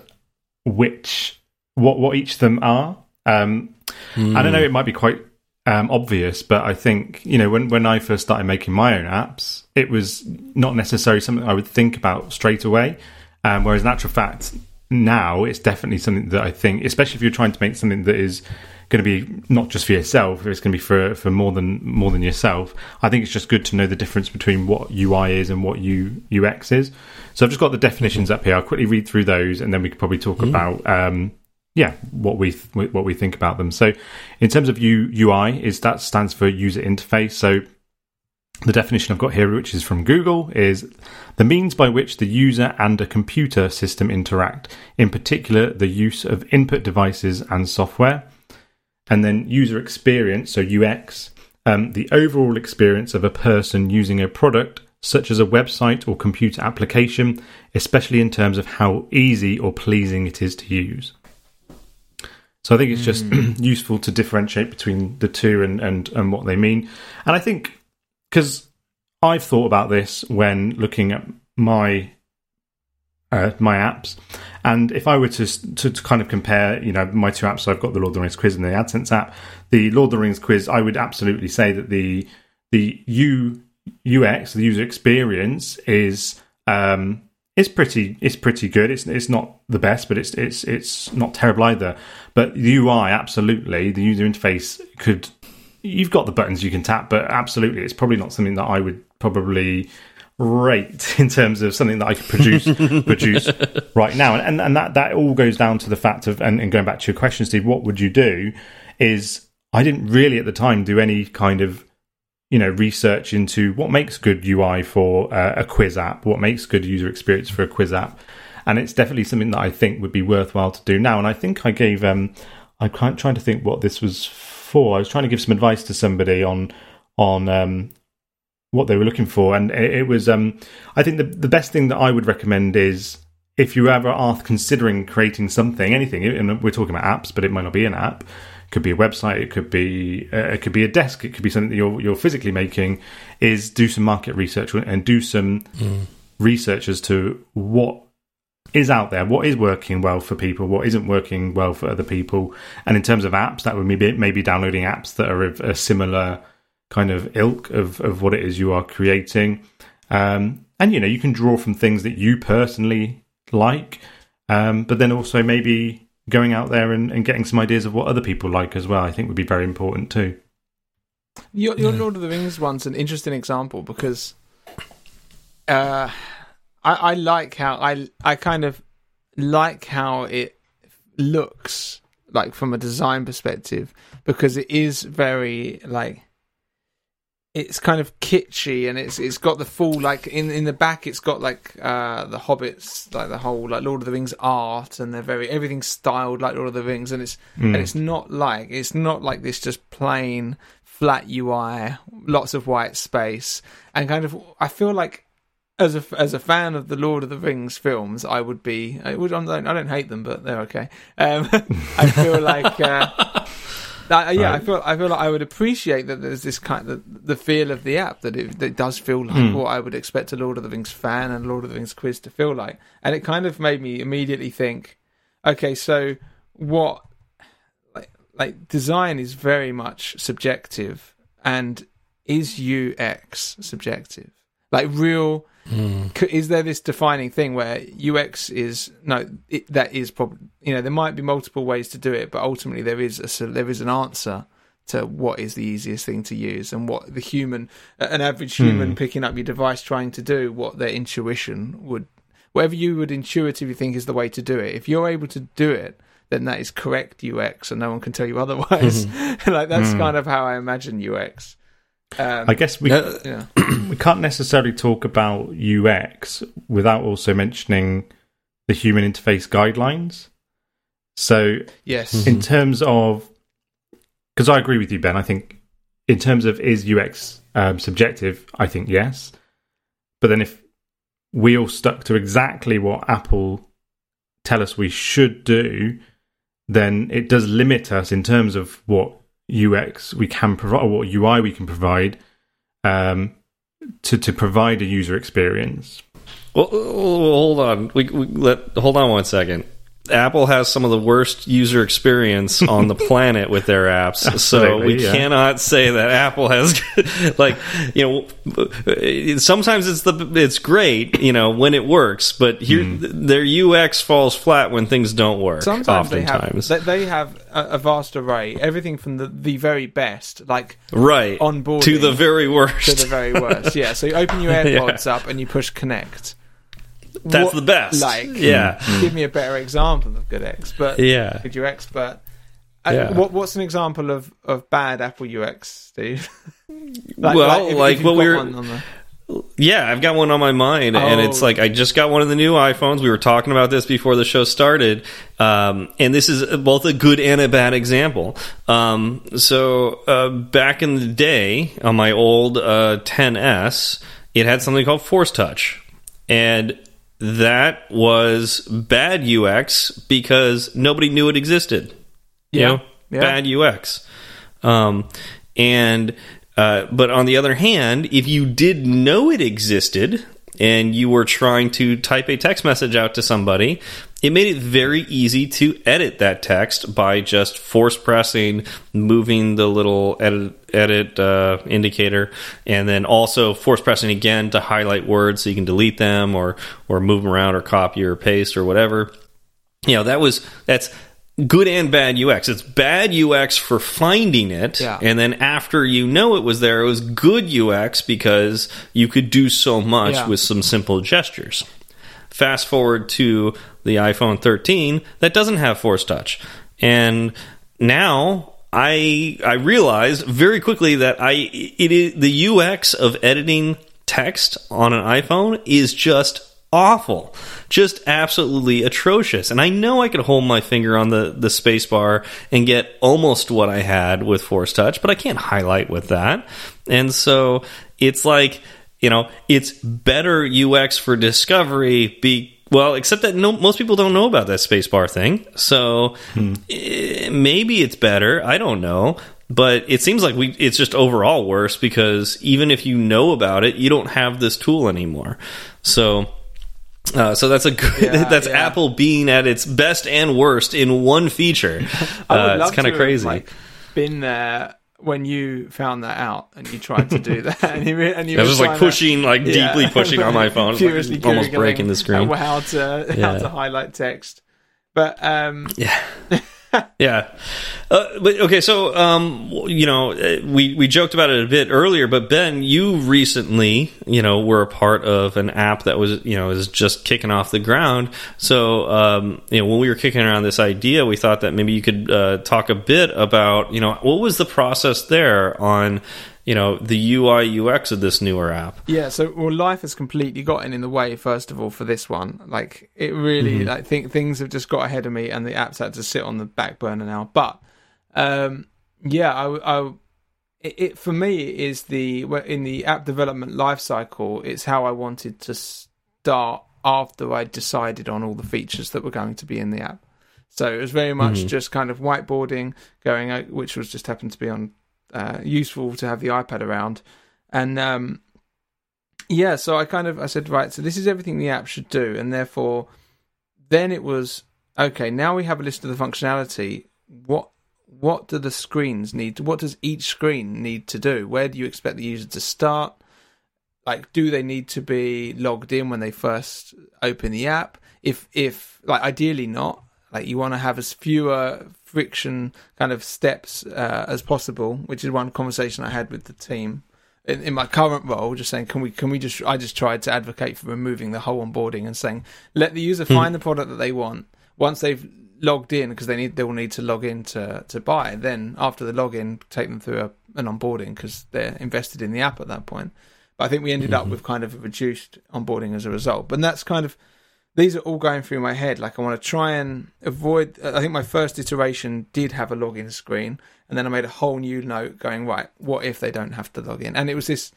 which what what each of them are. Um, I don't know; it might be quite um, obvious, but I think you know when when I first started making my own apps, it was not necessarily something I would think about straight away. Um, whereas, in actual fact, now it's definitely something that I think, especially if you're trying to make something that is going to be not just for yourself, it's going to be for for more than more than yourself. I think it's just good to know the difference between what UI is and what U, UX is. So I've just got the definitions up here. I'll quickly read through those, and then we could probably talk about um, yeah what we th- what we think about them. So in terms of U, UI, is that stands for user interface. So the definition I've got here, which is from Google, is the means by which the user and a computer system interact, in particular, the use of input devices and software. And then user experience, so UX, um, the overall experience of a person using a product, such as a website or computer application, especially in terms of how easy or pleasing it is to use. So I think it's just useful to differentiate between the two and, and, and what they mean. And I think because I've thought about this when looking at my uh, my apps, and if I were to, to to kind of compare, you know, my two apps, so I've got the Lord of the Rings quiz and the AdSense app. The Lord of the Rings quiz, I would absolutely say that the the U UX, the user experience, is um, is pretty is pretty good. It's it's not the best, but it's it's it's not terrible either. But the UI, absolutely, the user interface could. You've got the buttons you can tap, but absolutely, it's probably not something that I would probably rate in terms of something that I could produce produce right now. And and and that that all goes down to the fact of and, and going back to your question, Steve, what would you do? Is I didn't really at the time do any kind of you know research into what makes good UI for uh, a quiz app, what makes good user experience for a quiz app, and it's definitely something that I think would be worthwhile to do now. And I think I gave um, I'm trying to think what this was for. I was trying to give some advice to somebody on on um, what they were looking for, and it, it was um, I think the the best thing that I would recommend is if you ever are considering creating something, anything, and we're talking about apps, but it might not be an app. It could be a website. It could be uh, it could be a desk. It could be something that you're you're physically making. Is do some market research and do some mm. research as to what is out there, what is working well for people, what isn't working well for other people, and in terms of apps, that would maybe maybe downloading apps that are of a similar kind of ilk of of what it is you are creating. Um, and you know, you can draw from things that you personally like, um, but then also maybe going out there and, and, getting some ideas of what other people like as well. I think would be very important too. Your, your yeah. Lord of the Rings one's an interesting example because uh, I, I like how I I kind of like how it looks like from a design perspective because it is very like it's kind of kitschy and it's it's got the full like in in the back it's got like uh the hobbits like the whole like lord of the rings art and they're very everything's styled like lord of the rings and it's mm. and it's not like it's not like this just plain flat ui lots of white space and kind of i feel like as a as a fan of the lord of the rings films i would be i would i don't, I don't hate them but they're okay um i feel like uh uh, yeah, right. I feel I feel like I would appreciate that there's this kind of the feel of the app that it, that it does feel like mm. what I would expect a Lord of the Rings fan and Lord of the Rings quiz to feel like, and it kind of made me immediately think, okay, so what like like design is very much subjective, and is UX subjective? Like real Mm. Is there this defining thing where UX is no? It, that is probably you know there might be multiple ways to do it, but ultimately there is a there is an answer to what is the easiest thing to use and what the human an average human mm. picking up your device trying to do what their intuition would whatever you would intuitively think is the way to do it. If you're able to do it, then that is correct UX, and no one can tell you otherwise. like that's mm. kind of how I imagine UX. Um, I guess we uh, yeah. we can't necessarily talk about UX without also mentioning the human interface guidelines. So, yes, in mm-hmm. terms of because I agree with you, Ben. I think in terms of is UX um, subjective, I think yes. But then if we all stuck to exactly what Apple tell us we should do, then it does limit us in terms of what UX we can provide, or what UI we can provide um, to to provide a user experience. Well, hold on. We, we let hold on one second. Apple has some of the worst user experience on the planet with their apps. so we yeah. cannot say that Apple has like, you know, sometimes it's the it's great, you know, when it works, but here mm. their UX falls flat when things don't work. Sometimes oftentimes. they have, they have a, vast array, everything from the, the very best, like right on board to the very worst, to the very worst. yeah, so you open your AirPods yeah. up and you push connect that's what, the best. Like, yeah. Give me a better example of good X, but yeah, good UX. But uh, yeah. what, what's an example of, of bad Apple UX, Steve? like, well, like, if, like if what we were. Yeah, I've got one on my mind, oh. and it's oh. like I just got one of the new iPhones. We were talking about this before the show started, um, and this is both a good and a bad example. Um, so uh, back in the day, on my old uh, 10s, it had something called Force Touch, and that was bad UX because nobody knew it existed. You yeah. know, yeah. bad UX. Um, and uh, but on the other hand, if you did know it existed and you were trying to type a text message out to somebody, it made it very easy to edit that text by just force pressing, moving the little edit, edit uh, indicator, and then also force pressing again to highlight words so you can delete them or or move them around or copy or paste or whatever. You know that was that's good and bad UX. It's bad UX for finding it, yeah. and then after you know it was there, it was good UX because you could do so much yeah. with some simple gestures. Fast forward to the iPhone 13 that doesn't have Force Touch, and now I I realized very quickly that I it is the UX of editing text on an iPhone is just awful, just absolutely atrocious. And I know I could hold my finger on the the space bar and get almost what I had with Force Touch, but I can't highlight with that. And so it's like you know, it's better UX for discovery. Be well, except that no, most people don't know about that spacebar thing. So hmm. eh, maybe it's better. I don't know. But it seems like we it's just overall worse because even if you know about it, you don't have this tool anymore. So uh, so that's a good. Yeah, that's yeah. Apple being at its best and worst in one feature. Uh, it's kind of crazy. Like, been there when you found that out and you tried to do that, and you, and you I was like pushing, to, like yeah, deeply pushing on my phone, like almost breaking the screen. How to how to highlight text, but um, yeah. yeah. Uh, but okay, so um, you know, uh, we we joked about it a bit earlier, but Ben, you recently, you know, were a part of an app that was, you know, is just kicking off the ground. So, um, you know, when we were kicking around this idea, we thought that maybe you could uh, talk a bit about, you know, what was the process there on you know the UI UX of this newer app. Yeah, so well, life has completely gotten in the way. First of all, for this one, like it really, mm-hmm. like think things have just got ahead of me, and the app's had to sit on the back burner now. But um, yeah, I, I it, it, for me is the in the app development life cycle. It's how I wanted to start after I decided on all the features that were going to be in the app. So it was very much mm-hmm. just kind of whiteboarding, going which was just happened to be on uh, useful to have the iPad around. And um, yeah, so I kind of I said right, so this is everything the app should do, and therefore, then it was okay. Now we have a list of the functionality. What what do the screens need? What does each screen need to do? Where do you expect the user to start? Like, do they need to be logged in when they first open the app? If if like ideally not. Like you want to have as fewer friction kind of steps uh, as possible, which is one conversation I had with the team in, in, my current role. Just saying, can we can we just I just tried to advocate for removing the whole onboarding and saying let the user hmm. find the product that they want once they've logged in because they need they will need to log in to to buy. Then after the login, take them through a, an onboarding because they're invested in the app at that point. But I think we ended mm-hmm. up with kind of a reduced onboarding as a result. But that's kind of these are all going through my head. Like I want to try and avoid. Uh, I think my first iteration did have a login screen, and then I made a whole new note going right. What if they don't have to log in? And it was this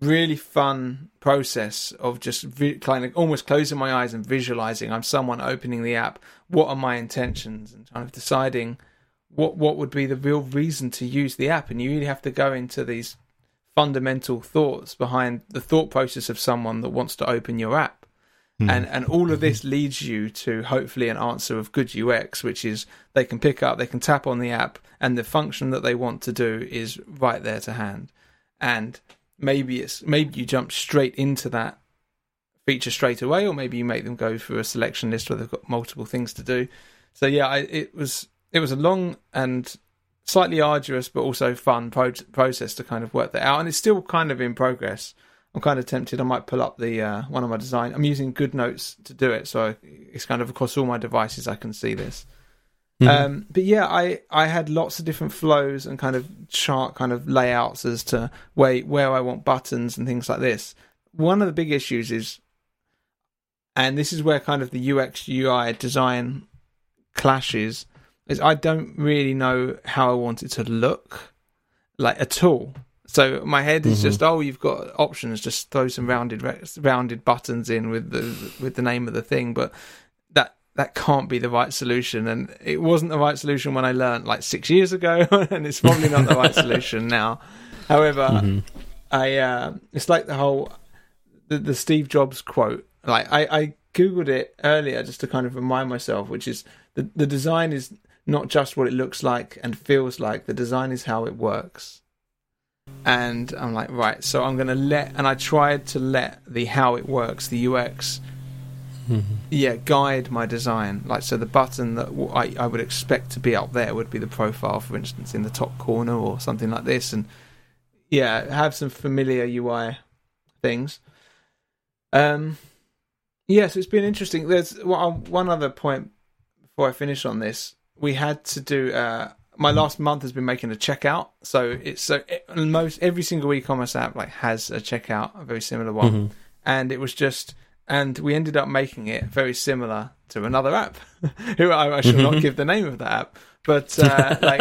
really fun process of just kind of almost closing my eyes and visualizing. I'm someone opening the app. What are my intentions? And kind of deciding what what would be the real reason to use the app. And you really have to go into these fundamental thoughts behind the thought process of someone that wants to open your app Mm. And and all of this leads you to hopefully an answer of good UX, which is they can pick up, they can tap on the app, and the function that they want to do is right there to hand. And maybe it's maybe you jump straight into that feature straight away, or maybe you make them go through a selection list where they've got multiple things to do. So yeah, I, it was it was a long and slightly arduous but also fun pro- process to kind of work that out, and it's still kind of in progress. I'm kind of tempted. I might pull up the uh, one of my design. I'm using GoodNotes to do it, so it's kind of across all my devices. I can see this. Mm-hmm. Um, but yeah, I I had lots of different flows and kind of chart kind of layouts as to where where I want buttons and things like this. One of the big issues is, and this is where kind of the UX UI design clashes. Is I don't really know how I want it to look like at all. So my head is mm-hmm. just, oh, you've got options. Just throw some rounded rounded buttons in with the with the name of the thing, but that that can't be the right solution. And it wasn't the right solution when I learned like six years ago, and it's probably not the right solution now. However, mm-hmm. I uh, it's like the whole the, the Steve Jobs quote. Like I, I googled it earlier just to kind of remind myself, which is the the design is not just what it looks like and feels like. The design is how it works and I'm like, right, so I'm going to let, and I tried to let the how it works, the UX, mm-hmm. yeah, guide my design. Like, so the button that I, I would expect to be up there would be the profile, for instance, in the top corner or something like this, and yeah, have some familiar UI things. Um, yeah, so it's been interesting. There's one other point before I finish on this. We had to do uh, my last month has been making a checkout. So it's so it, most every single e-commerce app like has a checkout, a very similar one, Mhm. and it was just and we ended up making it very similar to another app, who I, I shall not give the name of the app, but uh, like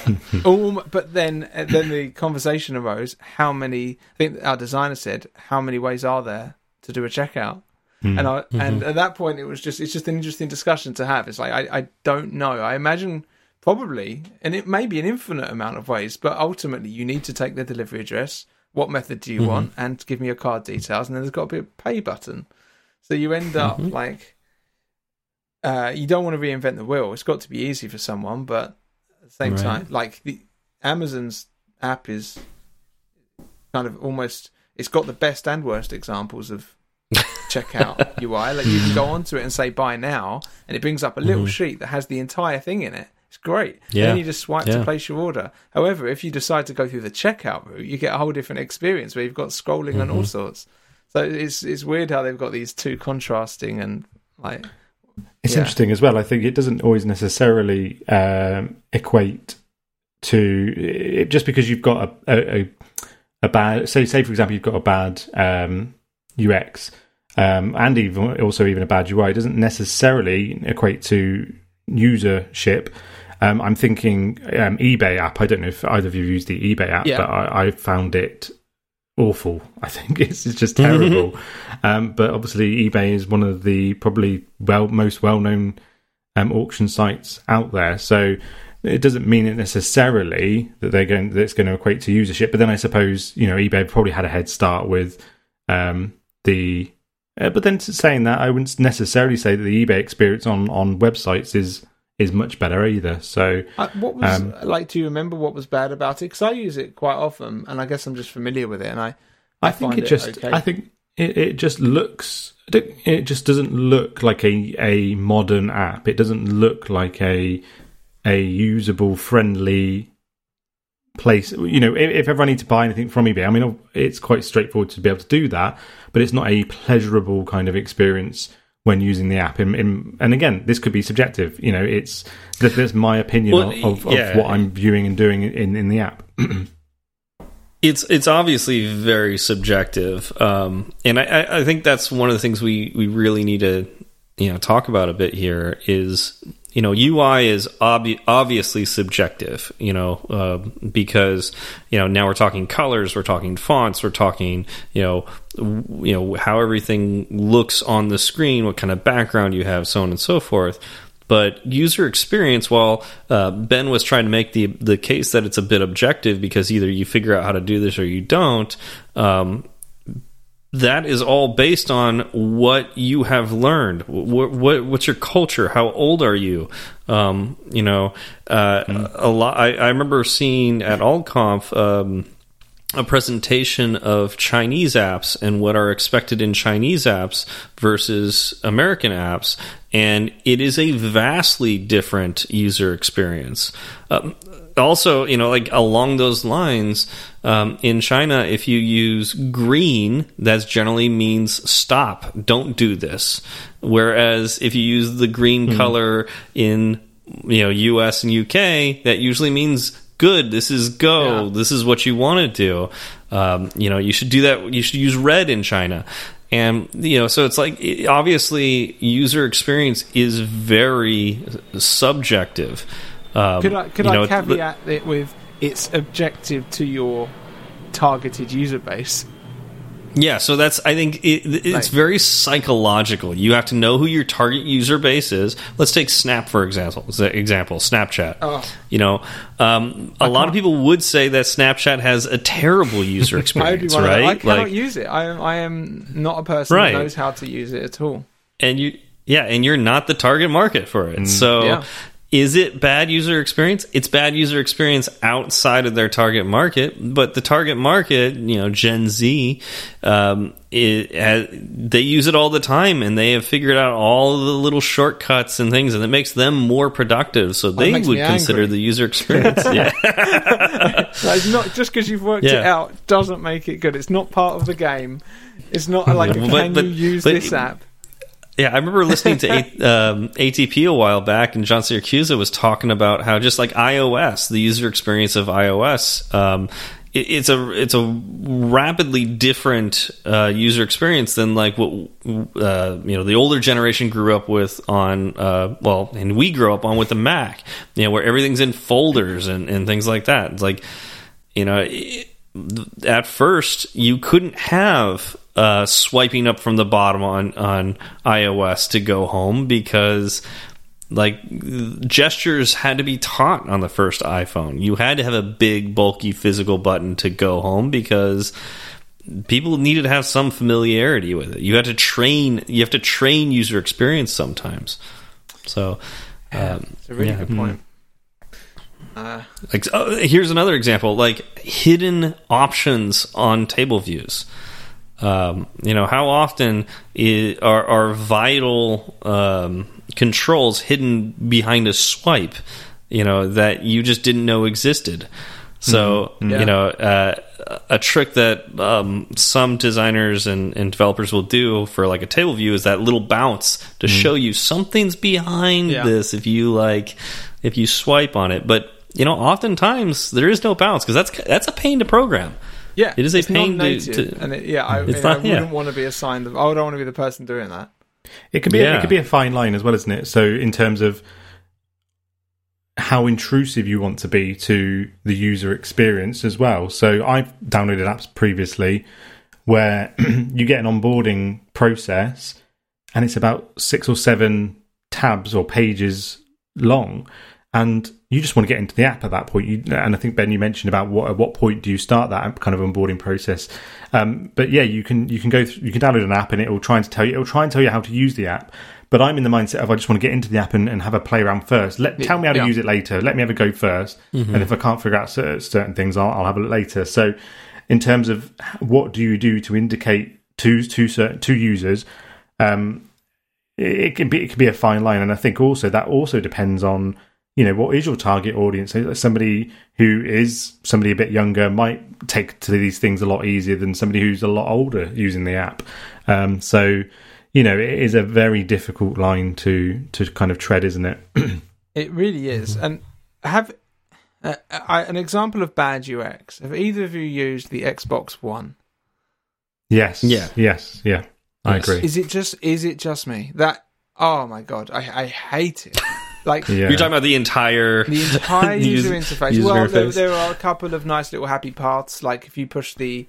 all, but then then the conversation arose: how many? I think our designer said, how many ways are there to do a checkout? Hmm. And I, and at that point, it was just it's just an interesting discussion to have. It's like I, I don't know. I imagine probably, and it may be an infinite amount of ways, but ultimately, you need to take the delivery address. What method do you mm-hmm. want? And give me your card details, and then there's got to be a pay button. So you end up mm-hmm. like uh, you don't want to reinvent the wheel. It's got to be easy for someone, but at the same Right. time, like the Amazon's app is kind of almost it's got the best and worst examples of checkout UI. Like you can go onto it and say buy now, and it brings up a little mm-hmm. sheet that has the entire thing in it. It's great. And Yeah. then you just swipe Yeah. to place your order. However, if you decide to go through the checkout route, you get a whole different experience where you've got scrolling and all sorts. So it's it's weird how they've got these two contrasting and like It's Yeah. interesting as well. I think it doesn't always necessarily um, equate to it, just because you've got a, a, a, a bad say say for example you've got a bad um, UX um, and even also even a bad UI it doesn't necessarily equate to usership. Um, I'm thinking um, eBay app. I don't know if either of you used the eBay app, Yeah. but I, I found it awful. I think it's, it's just terrible. um, but obviously, eBay is one of the probably well most well known um, auction sites out there. So it doesn't mean it necessarily that they're going that it's going to equate to usership. But then I suppose you know eBay probably had a head start with um, the. Uh, but then saying that, I wouldn't necessarily say that the eBay experience on on websites is is much better either. So Uh, what was Um, like? Do you remember what was bad about it? Because I use it quite often, and I guess I'm just familiar with it. And I, I, I think it just. okay. I think it, it just looks. It just doesn't look like a a modern app. It doesn't look like a a usable, friendly place. You know, if, if ever I need to buy anything from eBay, I mean, it's quite straightforward to be able to do that, but it's not a pleasurable kind of experience when using the app. In, in, and again, this could be subjective. You know, it's that there's my opinion Well, of, of, yeah. of what I'm viewing and doing in in the app. It's it's obviously very subjective, um, and I- I, I think that's one of the things we, we really need to you know talk about a bit here is you know UI is obvi- obviously subjective, you know uh, because you know now we're talking colors, we're talking fonts, we're talking you know you know how everything looks on the screen, what kind of background you have, so on and so forth. But user experience, while uh, Ben was trying to make the the case that it's a bit objective because either you figure out how to do this or you don't, um, that is all based on what you have learned. What, what what's your culture? How old are you? Um, you know, uh, a lot. I, I remember seeing at AltConf. Um, a presentation of Chinese apps and what are expected in Chinese apps versus American apps, and it is a vastly different user experience. Um, also, you know, like along those lines, um, in China, if you use green, that generally means stop, don't do this. Whereas if you use the green color in you know US and UK, that usually means good. This is go. Yeah. This is what you want to do. Um, you know, you should do that. You should use red in China. And you know, so it's like obviously user experience is very subjective. Um, could I could I know, caveat it with it's objective to your targeted user base? Yeah, so that's I think it, it's very psychological. You have to know who your target user base is. Let's take Snap for example. Example, Snapchat. Oh. You know, um, a lot of people would say that Snapchat has a terrible user experience, right? I cannot Like, use it. I am I am not a person Right. who knows how to use it at all. and you, yeah, and you're not the target market for it. So, Yeah. Is it bad user experience? It's bad user experience outside of their target market, but the target market, you know, Gen Z, um, it has, they use it all the time, and they have figured out all the little shortcuts and things, and it makes them more productive. So they would consider the user experience. yeah, Like, it's not just because you've worked it out doesn't make it good. It's not part of the game. It's not like But- can but- you use but- this app? Yeah, I remember listening to A- um, ATP a while back, and John Siracusa was talking about how just like iOS, the user experience of iOS, um, it, it's a it's a rapidly different uh, user experience than like what uh, you know the older generation grew up with on uh, well, and we grew up on with the Mac, you know, where everything's in folders and, and things like that. It's like you know. It, at first you couldn't have uh, swiping up from the bottom on on iOS to go home because like gestures had to be taught on the first iPhone. You had to have a big bulky physical button to go home because people needed to have some familiarity with it. You had to train you have to train user experience sometimes. So um, it's a really yeah. good point. Uh, like oh, here's another example like hidden options on table views um, you know how often is, are, are vital um, controls hidden behind a swipe you know that you just didn't know existed so Mm-hmm. Yeah. you know uh, a trick that um, some designers and, and developers will do for like a table view is that little bounce to show you something's behind Yeah. this if you like if you swipe on it but you know oftentimes there is no bounce because that's that's a pain to program yeah, It is a it's pain to- non-native, to- and it, yeah, I, It's I not- yeah. wouldn't want to be assigned. Of, I don't want to be the person doing that. It could be Yeah. it could be a fine line as well, isn't it? So in terms of how intrusive you want to be to the user experience as well. So I've downloaded apps previously where you get an onboarding process and it's about six or seven tabs or pages long and you just want to get into the app at that point. You, and I think Ben, you mentioned about what at what point do you start that kind of onboarding process. Um, but yeah, you can you can go through, you can download an app and it will try and tell you it will try and tell you how to use the app. But I'm in the mindset of I just want to get into the app and, and have a play around first. Let tell me how to Yeah. use it later. Let me have a go 1st and if I can't figure out certain things, I'll, I'll have a look later. So, in terms of what do you do to indicate to to certain to users, um, it, it can be it can be a fine line, and I think also that also depends on you know what is your target audience. Somebody who is somebody a bit younger might take to these things a lot easier than somebody who's a lot older using the app. Um, so you know it is a very difficult line to to kind of tread, isn't it? It really is. And have uh, I, an example of bad UX. Have either of you used the Xbox One? yes. Yeah. Yes. Yeah. I agree. Is it just is it just me that? Oh my god, I, I hate it. Like Yeah. You're talking about the entire the entire user User- interface. user well, there, interface. there are a couple of nice little happy paths. Like if you push the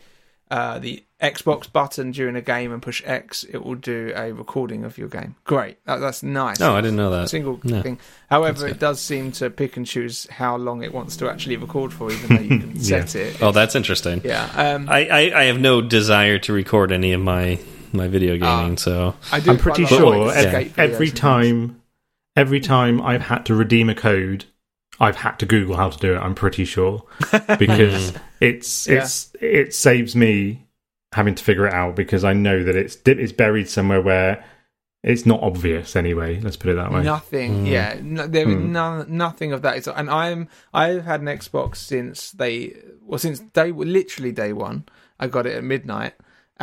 uh, the Xbox button during a game and push X, it will do a recording of your game. Great, that, that's nice. Oh, I didn't know that. single Yeah. thing. However, it does seem to pick and choose how long it wants to actually record for, even though you can set it. Oh, that's interesting. Yeah, um, I, I, I have no desire to record any of my my video gaming, so I do I'm pretty like sure like ev- escape videos every time, every time I've had to redeem a code, I've had to Google how to do it. I'm pretty sure because it's Yeah. it's it saves me having to figure it out because I know that it's it's buried somewhere where it's not obvious anyway. Let's put it that way. Nothing, Mm. yeah. No, there is Mm. none, nothing of that. Is, and I'm I've had an Xbox since they well since day literally day one. I got it at midnight,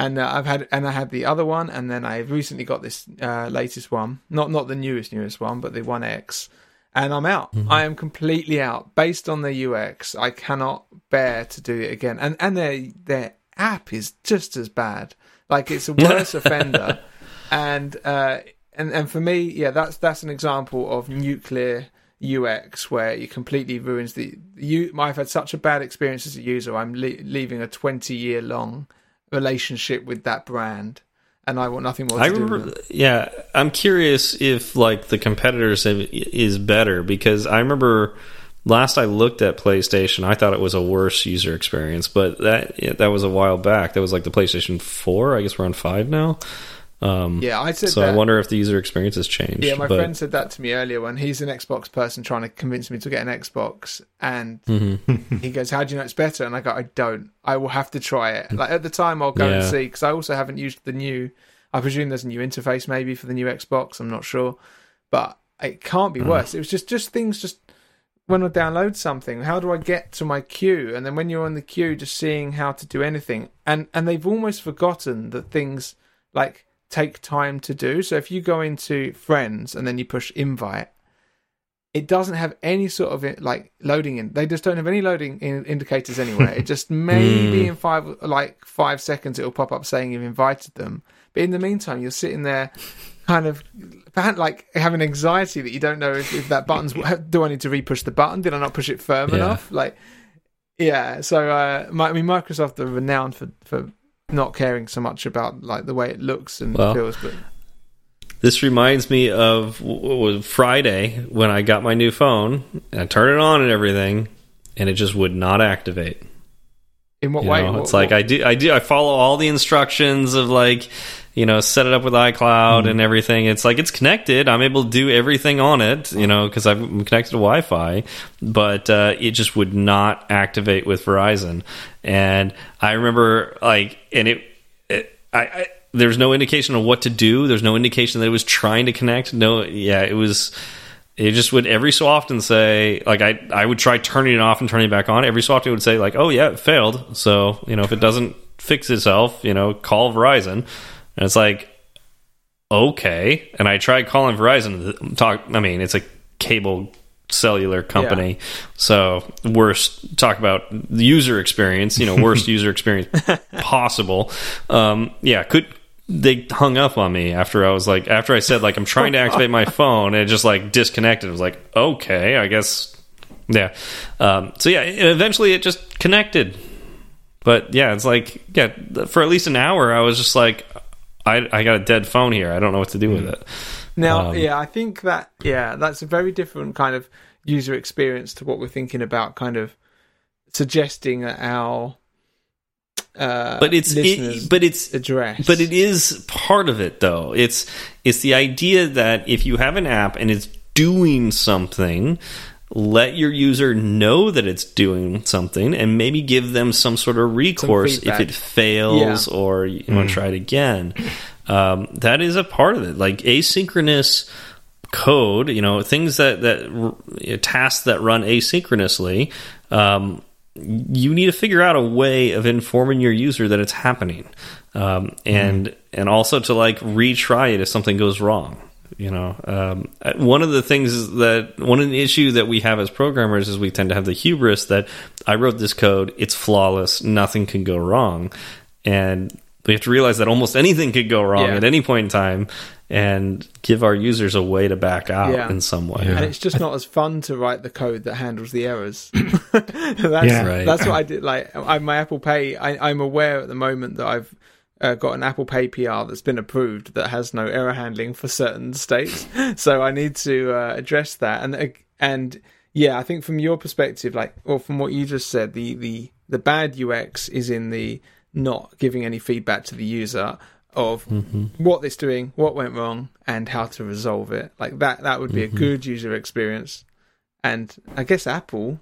and uh, I've had and I had the other one, and then I've recently got this uh, latest one. Not not the newest newest one, but the One X. And I'm out. Mm-hmm. I am completely out. Based on the UX, I cannot bear to do it again. And and their their app is just as bad. Like it's a worse offender and uh, and and for me, yeah, that's that's an example of nuclear UX where it completely ruins the you. I've had such a bad experience as a user. I'm le- leaving a twenty year long relationship with that brand, and I want nothing more to I do with remember. it. Yeah, I'm curious if like the competitors have, is better because I remember last I looked at PlayStation, I thought it was a worse user experience, but that that was a while back. That was like the PlayStation Four. I guess we're on five now. Um, Yeah, I said so that. I wonder if the user experience has changed. yeah, my but, friend said that to me earlier when he's an Xbox person trying to convince me to get an Xbox, and Mhm. he goes, "How do you know it's better?" And I go, "I don't. I will have to try it." Like at the time, I'll go and see because I also haven't used the new. I presume there's a new interface maybe for the new Xbox. I'm not sure, but it can't be worse. It was just just things just when I download something. How do I get to my queue? And then when you're on the queue, just seeing how to do anything, and and they've almost forgotten that things like take time to do. So if you go into friends and then you push invite, it doesn't have any sort of it, like loading in. They just don't have any loading in indicators anywhere. it just maybe in five like five seconds it'll pop up saying you've invited them. But in the meantime, you're sitting there, kind of like having anxiety that you don't know if, if that button's. Do I need to re-push the button? Did I not push it firm Yeah. enough? Like, yeah. So uh, my, I mean, Microsoft are renowned for for not caring so much about like the way it looks and Well, feels, but This reminds me of Friday when I got my new phone. And I turned it on and everything, and it just would not activate. in what You way? know, What- it's like what- I do, I do, I follow all the instructions of like, you know, set it up with iCloud and everything. It's like it's connected. I'm able to do everything on it, you know, because I'm connected to Wi-Fi, but uh, it just would not activate with Verizon. And I remember like, and it, it I. I there's no indication of what to do. There's no indication that it was trying to connect. No, yeah, it was it just would every so often say like I I would try turning it off and turning it back on. Every so often it would say like, oh yeah, it failed. So you know if it doesn't fix itself, you know, call Verizon. And it's like, okay. And I tried calling Verizon. to Talk. I mean, it's a cable cellular company, so worst. Talk about user experience. You know, worst user experience possible. Um, yeah, could they hung up on me after I was like after I said like I'm trying to activate my phone and it just like disconnected. I was like, okay, I guess yeah. Um, so yeah, eventually it just connected. But yeah, it's like yeah, for at least an hour I was just like I I got a dead phone here. I don't know what to do with it. Now, Um, yeah, I think that yeah, that's a very different kind of user experience to what we're thinking about, kind of suggesting that our uh, But it's it, but it's address. But it is part of it, though. It's it's the idea that if you have an app and it's doing something, let your user know that it's doing something, and maybe give them some sort of recourse if it fails Yeah. or you want to try it again. Um, that is a part of it, like asynchronous code. You know, things that that tasks that run asynchronously. Um, you need to figure out a way of informing your user that it's happening um, and and also to like retry it if something goes wrong you know um, one of the things is that one of the issue that we have as programmers is we tend to have the hubris that i wrote this code it's flawless nothing can go wrong and we have to realize that almost anything could go wrong Yeah. at any point in time and give our users a way to back out Yeah. in some way Yeah. and it's just not as fun to write the code that handles the errors. that's Yeah. Right. that's what I did. Like I, my Apple Pay, I, I'm aware at the moment that I've uh, got an Apple Pay PR that's been approved that has no error handling for certain states. so I need to uh, address that. And uh, and yeah, I think from your perspective, like or from what you just said, the the the bad UX is in the not giving any feedback to the user of what it's doing, what went wrong, and how to resolve it. Like that, that would be a good user experience. And I guess Apple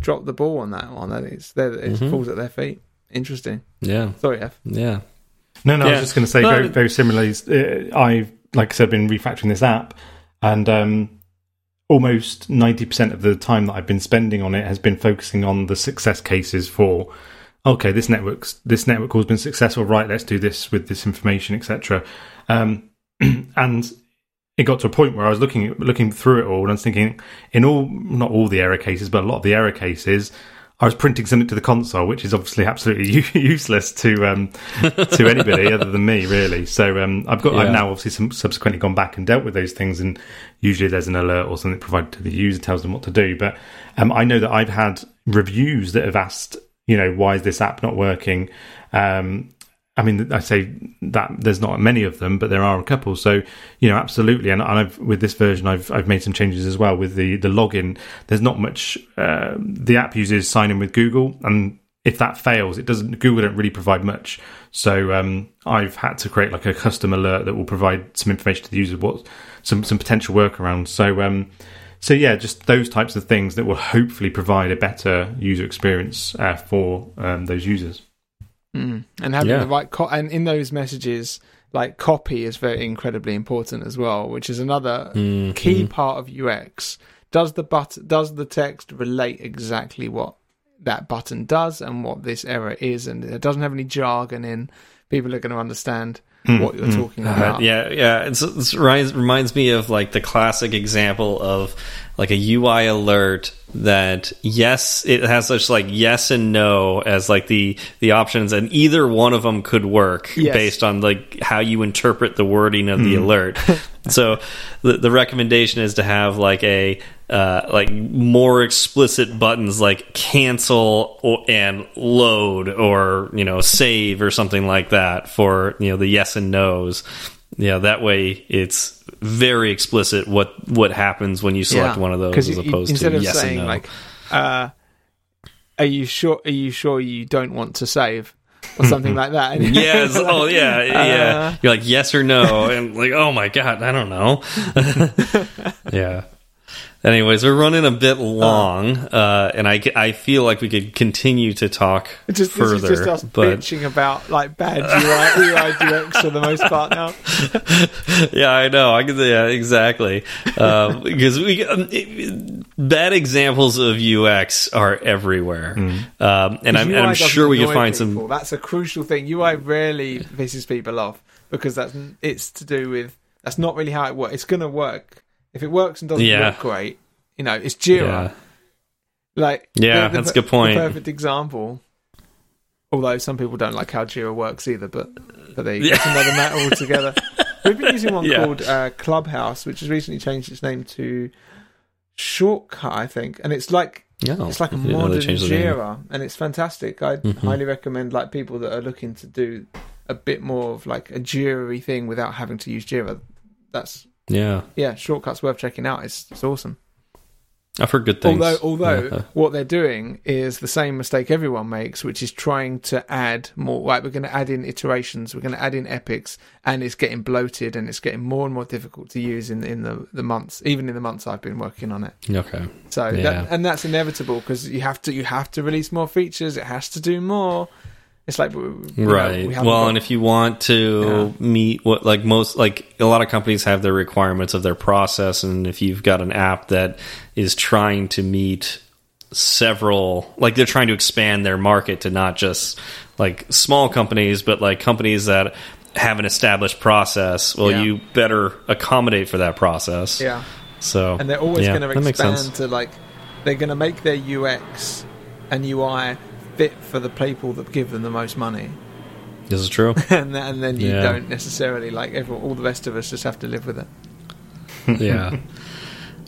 dropped the ball on that one. That is, there- it Mhm. falls at their feet. Interesting. yeah Sorry, F. yeah No, no, I was just going to say No, very, very similarly. Uh, I've, like I said, been refactoring this app, and um, almost ninety percent of the time that I've been spending on it has been focusing on the success cases for. Okay, this network's this network has been successful. Right, let's do this with this information, etc. Um, and it got to a point where I was looking looking through it all, and I was thinking, in all not all the error cases, but a lot of the error cases, I was printing something to the console, which is obviously absolutely useless to um, to anybody other than me, really. So um, I've got I've now obviously some, subsequently gone back and dealt with those things, and usually there's an alert or something provided to the user tells them what to do. But um, I know that I've had reviews that have asked, you know, why is this app not working? Um, I mean, I say that there's not many of them, but there are a couple. So, you know, absolutely. And, and I've with this version, I've I've made some changes as well with the the login. There's not much. Uh, the app uses sign in with Google, and if that fails, it doesn't. Google don't really provide much. So um, I've had to create like a custom alert that will provide some information to the user, what some some potential workarounds. So. Um, so yeah, just those types of things that will hopefully provide a better user experience uh, for um, those users. Mm. And having Yeah. the right co- and in those messages, like copy is very incredibly important as well, which is another Mhm. key part of UX. Does the but does the text relate exactly what that button does and what this error is, and it doesn't have any jargon in. People are going to understand what you're talking about. Uh, yeah, yeah. It's, it's reminds reminds me of like the classic example of like a UI alert that yes, it has such like yes and no as like the the options, and either one of them could work Yes. based on like how you interpret the wording of the alert. so the the recommendation is to have like a uh, like more explicit buttons like cancel or, and load or you know save or something like that for you know the yes and nos. Yeah, that way it's very explicit what what happens when you select Yeah. one of those as you- opposed instead to of yes saying and no. like, uh, "Are you sure? Are you sure you don't want to save?" or something like that. And- yes. Oh, yeah. Yeah. Uh, You're like yes or no, and like, oh my god, I don't know. yeah. Anyways, we're running a bit long, uh, and I, I feel like we could continue to talk It's just, further, this is just us but bitching about like bad UI, UI UX for the most part now. yeah, I know. I can yeah, exactly um, because we um, it, bad examples of UX are everywhere, um, and I'm, and I'm sure we can find people. some. That's a crucial thing. UI rarely pisses people off because that's it's to do with that's not really how it works. It's going to work if it works and doesn't Yeah. look great. You know, it's Jira. Yeah, Like Yeah, that's a good point. The perfect example. Although some people don't like how Jira works either, but but they Yeah. it's another matter altogether. We've been using one Yeah. called uh, Clubhouse, which has recently changed its name to Shortcut, I think, and it's like no, it's like a didn't know they modern the. Jira, and it's fantastic. I Mhm. highly recommend like people that are looking to do a bit more of like a Jira thing without having to use Jira. That's Yeah, yeah, shortcuts worth checking out. It's it's awesome. I've heard good things. Although, although Yeah. what they're doing is the same mistake everyone makes, which is trying to add more. Like we're going to add in iterations, we're going to add in epics, and it's getting bloated and it's getting more and more difficult to use in in the the months, even in the months I've been working on it. okay, So Yeah. that, and that's inevitable because you have to you have to release more features. It has to do more. It's like you know, right. we well, got- and if you want to meet what like most like a lot of companies have their requirements of their process, and if you've got an app that is trying to meet several like they're trying to expand their market to not just like small companies but like companies that have an established process well Yeah. you better accommodate for that process yeah, so and they're always yeah, going to expand to like they're going to make their UX and UI fit for the people that give them the most money. this is true and then, and then you Yeah. don't necessarily like everyone, all the rest of us just have to live with it. yeah.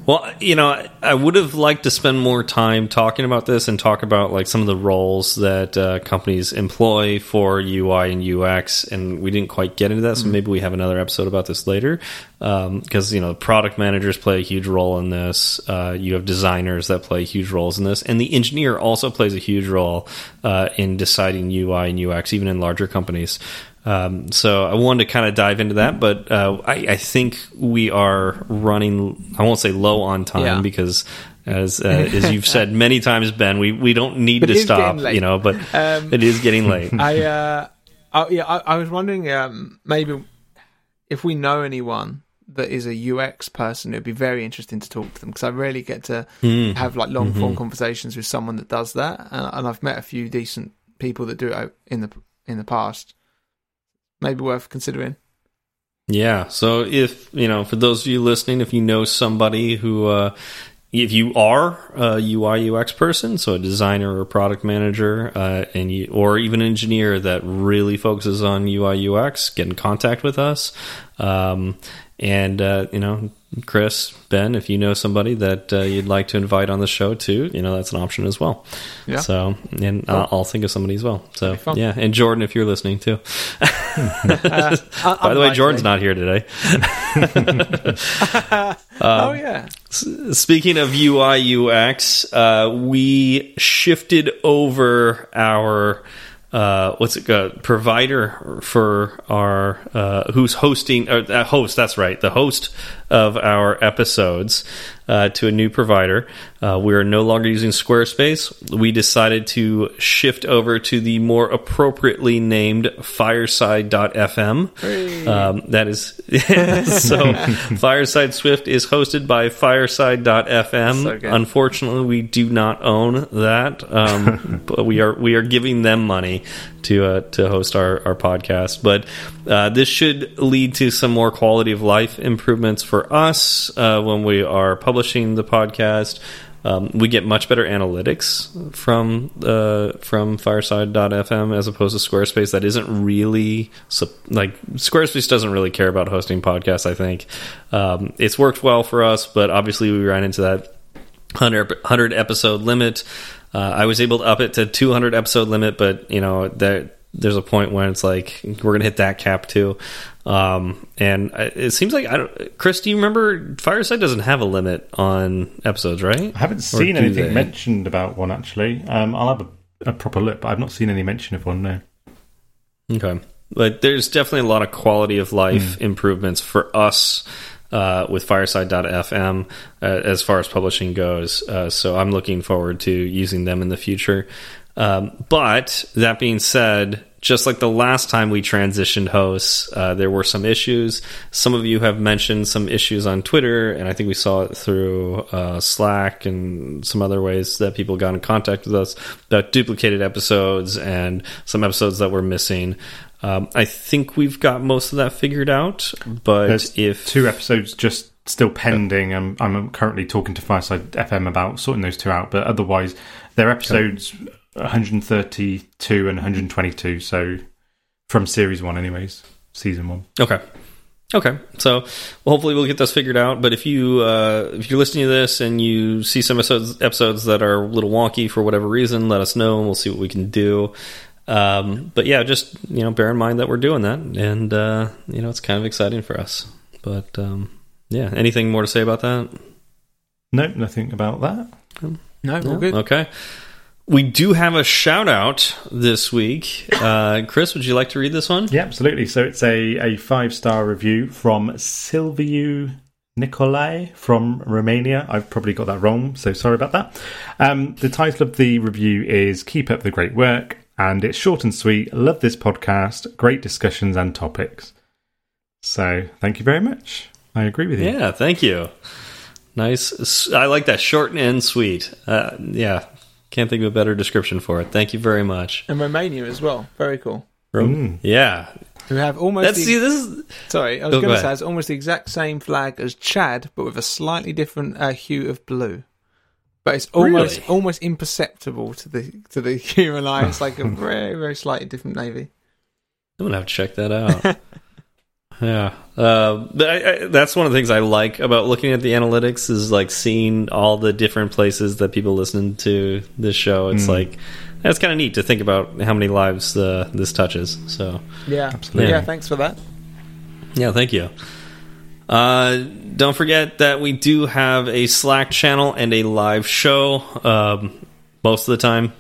Well, you know, I- would have liked to spend more time talking about this and talk about like some of the roles that uh, companies employ for UI and UX, and we didn't quite get into that. So maybe we have another episode about this later, because you know, product managers play a huge role in this. Uh, you have designers that play huge roles in this, and the engineer also plays a huge role uh, in deciding UI and UX, even in larger companies. Um, so I wanted to kind of dive into that, but uh, I, I think we are running. I won't say low on time Yeah. because, as uh, as you've said many times, Ben, we we don't need But to stop. You know, but Um, it is getting late. I, uh, oh, yeah, I, I was wondering um, maybe if we know anyone that is a UX person, it'd be very interesting to talk to them because I rarely get to Hmm. have like long form conversations with someone that does that, and, and I've met a few decent people that do it in the in the past. Maybe worth considering. Yeah. So if you know, for those of you listening, if you know somebody who, uh, if you are a UI UX person, so a designer or product manager, uh, and you, or even an engineer that really focuses on UI UX, get in contact with us. Um, and uh, you know, Chris, Ben, if you know somebody that uh, you'd like to invite on the show too, you know that's an option as well. Yeah. So, and I'll, I'll think of somebody as well. So, That'd be fun. yeah, and Jordan, if you're listening too. Uh, By the way, Jordan's not here today. oh yeah, Speaking of UI UX, uh, we shifted over our uh, what's it called? provider for our uh, who's hosting or uh, host. That's right, the host of our episodes uh, to a new provider. Uh, we are no longer using Squarespace. We decided to shift over to the more appropriately named Fireside.fm. Um, that is so. Fireside Swift is hosted by Fireside.fm. So good. Unfortunately, we do not own that, um, but we are we are giving them money to uh, to host our, our podcast. But uh, this should lead to some more quality of life improvements for us uh, when we are publishing the podcast. Um, we get much better analytics from uh, from Fireside.fm as opposed to Squarespace. That isn't really like Squarespace doesn't really care about hosting podcasts. I think um, it's worked well for us, but obviously we ran into that 100, 100 episode limit. Uh, I was able to up it to 200 episode limit, but you know that there's a point when it's like we're gonna hit that cap too. Um, and it seems like I don't. Chris, do you remember Fireside doesn't have a limit on episodes, right? I haven't seen anything they? mentioned about one actually. Um, I'll have a, a, proper look, but I've not seen any mention of one. No. Okay, but there's definitely a lot of quality of life mm. improvements for us uh, with Fireside.fm uh, as far as publishing goes. Uh, so I'm looking forward to using them in the future. Um, but that being said, just like the last time we transitioned hosts, uh, there were some issues. Some of you have mentioned some issues on Twitter, and I think we saw it through uh, Slack and some other ways that people got in contact with us about duplicated episodes and some episodes that were missing. Um, I think we've got most of that figured out, but There's if two episodes just still pending, I'm, I'm currently talking to Fireside FM about sorting those two out. But otherwise, they're episodes okay. 132 and 122. So from series one, anyways, season one. Okay. Okay, so well, hopefully we'll get those figured out. But if you uh, if you're listening to this and you see some episodes episodes that are a little wonky for whatever reason, let us know and we'll see what we can do. Um, but yeah, just you know, bear in mind that we're doing that, and uh, you know, it's kind of exciting for us. But um, yeah, anything more to say about that? Nope, nothing about that. No, no? good. Okay. We do have a shout out this week. Uh, Chris, would you like to read this one? Yeah, absolutely. So it's a, a five star review from Silviu Nicolai from Romania. I've probably got that wrong, so sorry about that. Um, the title of the review is Keep Up the Great Work and it's short and sweet. Love this podcast. Great discussions and topics. So thank you very much. I agree with you. Yeah, thank you. Nice. I like that short and sweet. Uh, yeah, can't think of a better description for it. Thank you very much. And Romania as well. Very cool. Mm. Yeah. Who have almost Let's the, see this is sorry, I was oh, going to say it's almost the exact same flag as Chad, but with a slightly different uh, hue of blue but it's almost really? almost imperceptible to the to the human eye. It's like a very very slightly different navy. I'm gonna have to check that out. yeah, uh, I, I, that's one of the things I like about looking at the analytics is like seeing all the different places that people listen to this show. It's mm. like that's kind of neat to think about how many lives uh, this touches. So yeah, absolutely. Yeah, thanks for that. Yeah, thank you. Uh, don't forget that we do have a Slack channel and a live show. Um, most of the time,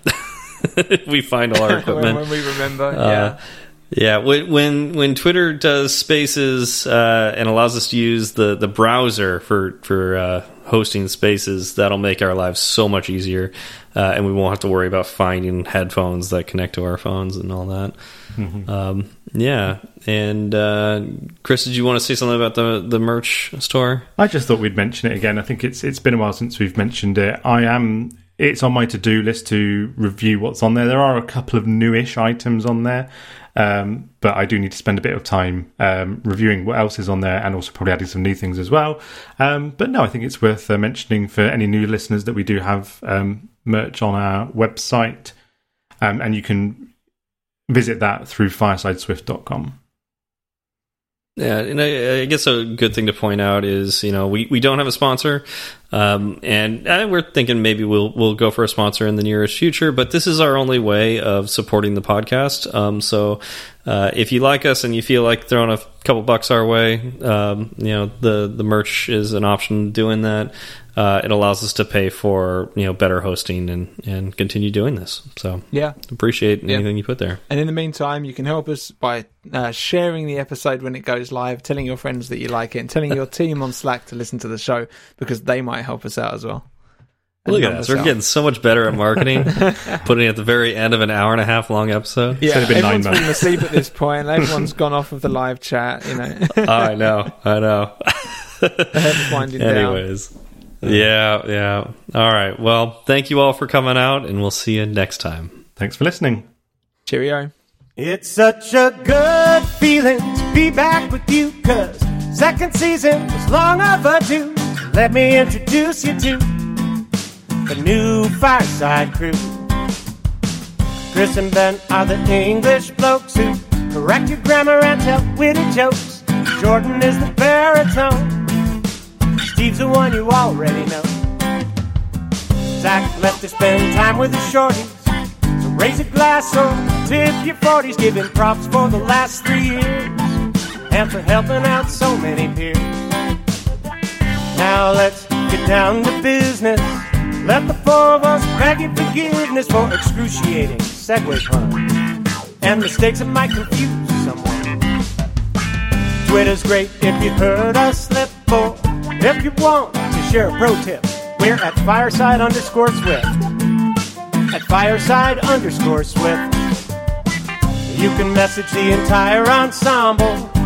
we find all our equipment when, we remember. Uh, yeah. Yeah, when when Twitter does Spaces uh, and allows us to use the the browser for for uh, hosting Spaces, that'll make our lives so much easier, uh, and we won't have to worry about finding headphones that connect to our phones and all that. Mm -hmm. um, yeah, and uh, Chris, did you want to say something about the the merch store? I just thought we'd mention it again. I think it's it's been a while since we've mentioned it. I am. It's on my to do list to review what's on there. There are a couple of newish items on there, um, but I do need to spend a bit of time um, reviewing what else is on there and also probably adding some new things as well. Um, but no, I think it's worth uh, mentioning for any new listeners that we do have um, merch on our website, um, and you can visit that through firesideswift.com. Yeah, and I, I, guess a good thing to point out is you know we, we don't have a sponsor, um, and uh, we're thinking maybe we'll we'll go for a sponsor in the nearest future. But this is our only way of supporting the podcast. Um, so uh, if you like us and you feel like throwing a couple bucks our way, um, you know the the merch is an option doing that uh, it allows us to pay for you know better hosting and and continue doing this. So yeah, appreciate anything yeah. you put there. And in the meantime, you can help us by uh, sharing the episode when it goes live, telling your friends that you like it, and telling your team on Slack to listen to the show because they might help us out as well. Look at us. We're out. getting so much better at marketing. putting it at the very end of an hour and a half long episode. Yeah, everyone's been asleep at this point. Everyone's gone off of the live chat, you know. oh, I know. I know. Anyways. Down. Yeah, yeah. All right. Well, thank you all for coming out, and we'll see you next time. Thanks for listening. Cheerio. It's such a good feeling to be back with you, cause second season was long overdue. Let me introduce you to the new Fireside Crew. Chris and Ben are the English blokes who correct your grammar and tell witty jokes. Jordan is the baritone. Steve's the one you already know. Zach left to spend time with the shorties. So raise a glass or tip your 40s, giving props for the last three years and for helping out so many peers. Now let's get down to business. Let the four of us beg your forgiveness for excruciating segue puns and mistakes that might confuse someone. Twitter's great if you heard us slip, or if you want to share a pro tip, we're at fireside underscore swift. At fireside underscore swift. You can message the entire ensemble,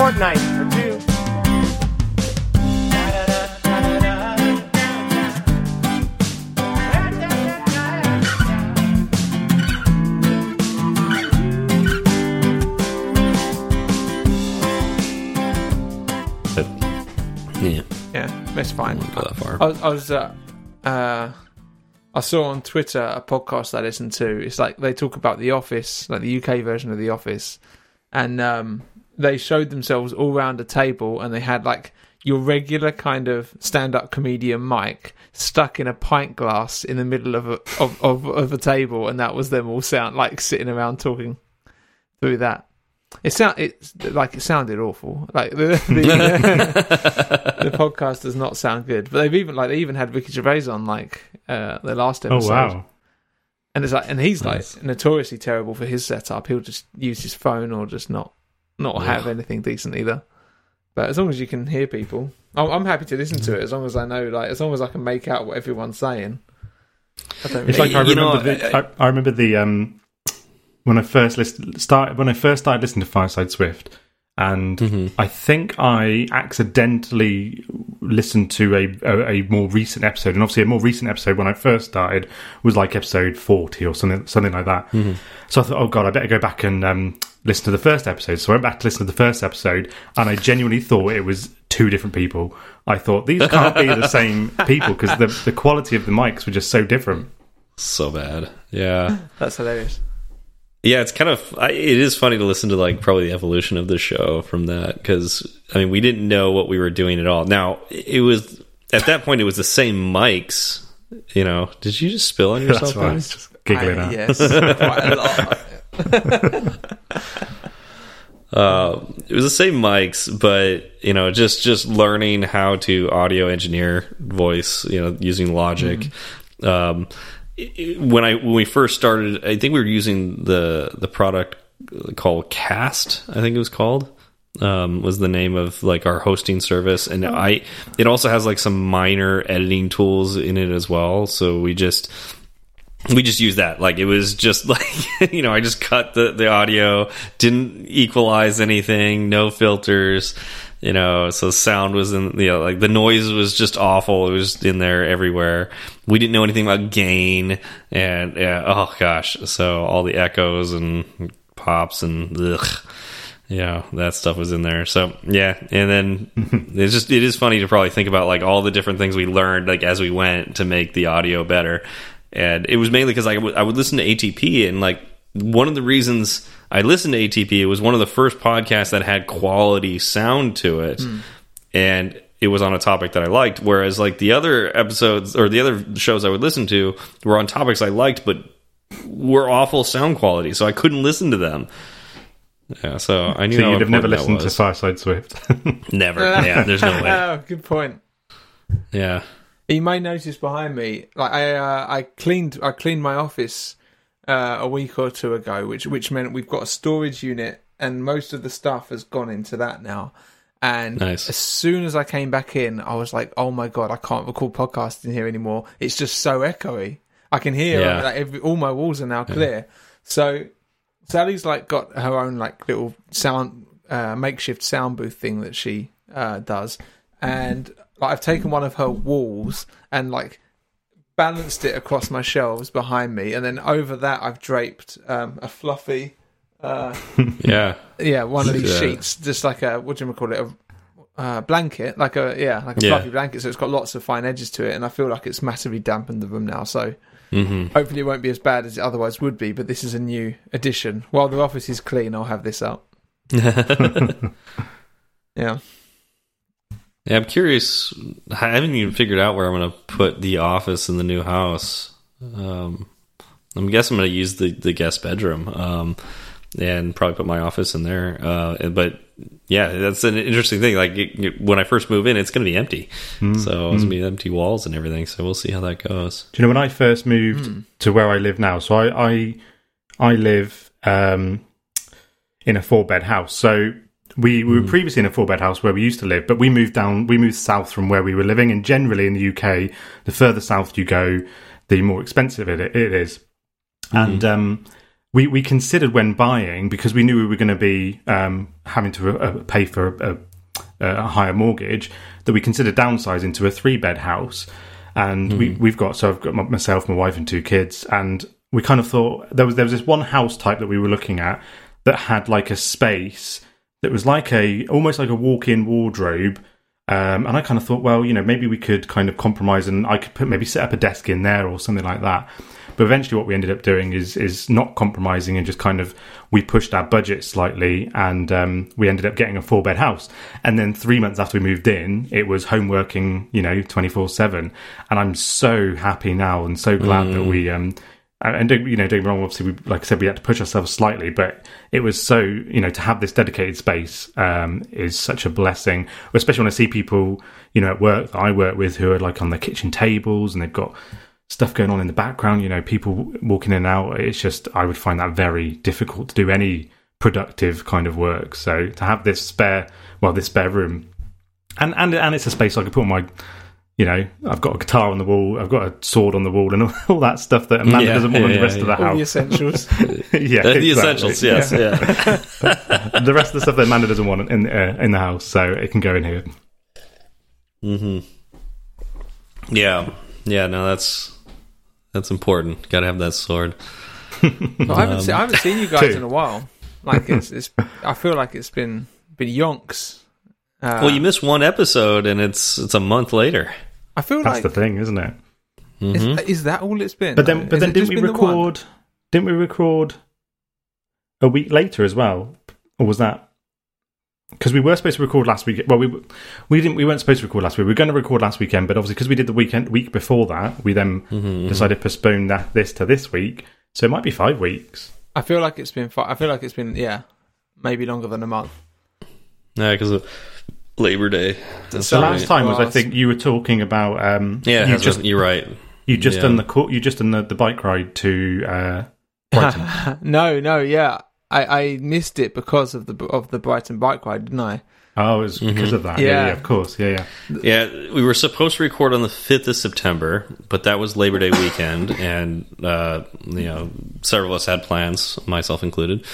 fortnight or two. But, yeah, Yeah, that's fine. go that far. I was, I was uh, uh, I saw on Twitter a podcast I listened to. It's like they talk about The Office, like the UK version of The Office, and um, they showed themselves all round a table, and they had like your regular kind of stand-up comedian mic stuck in a pint glass in the middle of a of, of, of a table, and that was them all sound like sitting around talking through that. It sound it's like it sounded awful. Like the the, the podcast does not sound good. But they've even like they even had Ricky Gervais on like uh the last episode. Oh episode. wow! And it's like and he's Nice. like notoriously terrible for his setup. He'll just use his phone or just not not have anything decent either. But as long as you can hear people, I'm, I'm happy to listen to it. As long as I know, like, as long as I can make out what everyone's saying. I don't It's really, like I You know, remember. the, I- I, I remember the um when I first list, started when I first started listening to Fireside Swift, and Mhm. I think I accidentally listened to a, a a more recent episode, and obviously a more recent episode when I first started was like episode forty or something something like that. So I thought, oh god, I better go back and um, listen to the first episode. So I went back to listen to the first episode, and I genuinely thought it was two different people. I thought these can't be the same people because the the quality of the mics were just so different. So bad. Yeah. that's hilarious. Yeah, it's kind of I, it is funny to listen to like probably the evolution of the show from that because I mean we didn't know what we were doing at all. Now it was at that point it was the same mics. You know, did you just spill on yourself? That's why I was guys? just giggling I- out. yes, quite a lot. Uh, it was the same mics, but you know, just just learning how to audio engineer voice, you know, using Logic. Um, it- it- when I when we first started, I think we were using the the product called Cast. I think it was called. Um, was the name of like our hosting service, and I it also has like some minor editing tools in it as well. So we just we just used that like it was just like you know i just cut the the audio didn't equalize anything no filters you know so sound was in you know like the noise was just awful it was in there everywhere we didn't know anything about gain and yeah oh gosh so all the echoes and pops and ugh yeah, that stuff was in there. So yeah, and then it's just it is funny to probably think about like all the different things we learned like as we went to make the audio better. And it was mainly because I would I would listen to ATP and like one of the reasons I listened to ATP it was one of the first podcasts that had quality sound to it, hmm. and it was on a topic that I liked. Whereas like the other episodes or the other shows I would listen to were on topics I liked, but were awful sound quality, so I couldn't listen to them. Yeah, so I knew So you'd have never listened to was. Fireside Swift. Never. Yeah, there's no way. oh, good point. Yeah. You may notice behind me, like I, uh, I cleaned, I cleaned my office uh, a week or two ago, which which meant we've got a storage unit and most of the stuff has gone into that now. And Nice. as soon as I came back in, I was like, "Oh my god, I can't record podcast in here anymore. It's just so echoey. I can hear Yeah. like, every, all my walls are now clear." So Sally's like got her own like little sound uh, makeshift sound booth thing that she uh, does, and like I've taken one of her walls and like balanced it across my shelves behind me, and then over that I've draped um, a fluffy, uh, Yeah. yeah, one of these Yeah. sheets, just like a what do you call it, a uh, blanket, like a yeah, like a Yeah. fluffy blanket. So it's got lots of fine edges to it, and I feel like it's massively dampened the room now. So hmm hopefully it won't be as bad as it otherwise would be. But this is a new addition. While the office is clean, I'll have this up. Yeah. Yeah, I'm curious. I haven't even figured out where I'm going to put the office in the new house. Um, I'm guessing I'm going to use the, the guest bedroom um, and probably put my office in there. Uh, but yeah, that's an interesting thing. Like it, it- when I first move in, it's going to be empty. Hmm. So it's going to be empty walls and everything. So we'll see how that goes. Do you know when I first moved to where I live now? So I I, I live um, in a four bed house. So we, we were previously in a four bed house where we used to live, but we moved down. We moved south from where we were living, and generally in the UK, the further south you go, the more expensive it, it is. And um, we we considered when buying because we knew we were going to be um, having to uh, pay for a, a higher mortgage that we considered downsizing to a three bed house. And we, we've got, so I've got my- myself, my wife, and two kids. And we kind of thought there was, there was this one house type that we were looking at that had like a space that was like a, almost like a walk in wardrobe. Um, and I kind of thought, well, you know, maybe we could kind of compromise and I could put maybe set up a desk in there or something like that. But eventually, what we ended up doing is is not compromising and just kind of we pushed our budget slightly, and um, we ended up getting a four bed house. And then three months after we moved in, it was home working, you know, twenty four seven. And I'm so happy now and so glad that we. Um, and don't, you know, me wrong. Obviously, we, like I said, we had to push ourselves slightly, but it was so you know to have this dedicated space um, is such a blessing. Especially when I see people, you know, at work that I work with who are like on the kitchen tables and they've got stuff going on in the background. You know, people walking in and out. It's just I would find that very difficult to do any productive kind of work. So to have this spare, well, this spare room, and and and it's a space I could put my. You know, I've got a guitar on the wall, I've got a sword on the wall, and all, all that stuff that Amanda Yeah, doesn't want in the rest of the yeah. All the essentials. yeah, Uh, the exactly. essentials, yes. Yeah. the rest of the stuff that Amanda doesn't want in uh, in the house, so it can go in here. hmm Yeah. Yeah, no, that's that's important. Got to have that sword. But I haven't, seen, I haven't seen you guys Two. in a while. Like it's, it's. I feel like it's been been yonks. Uh, well, you missed one episode, and it's it's a month later. I feel That's like the thing, isn't it? is, Mhm. is that all it's been? But then, but then didn't we been the record? Didn't we record a week later as well, or was that? Because we were supposed to record last week. Well, we we didn't. We weren't supposed to record last week. We were going to record last weekend, but obviously because we did the weekend week before that, we then Mhm, decided to postpone that this to this week. So it might be five weeks. I feel like it's been. Fi- I feel like it's been. Yeah, maybe longer than a month. Yeah, because of Labor Day. That's So The right. last time was I think you were talking about. Um, Yeah, you that's just just, you're right. you just yeah. done the cour- you just done the, the bike ride to uh, Brighton. no, no, yeah. I, I missed it because of the of the Brighton bike ride, didn't I? oh, it was because of that. Yeah. Yeah. yeah, of course. Yeah, yeah. Yeah, we were supposed to record on the 5th of September, but that was Labor Day weekend, and, uh, you know, several of us had plans, myself included.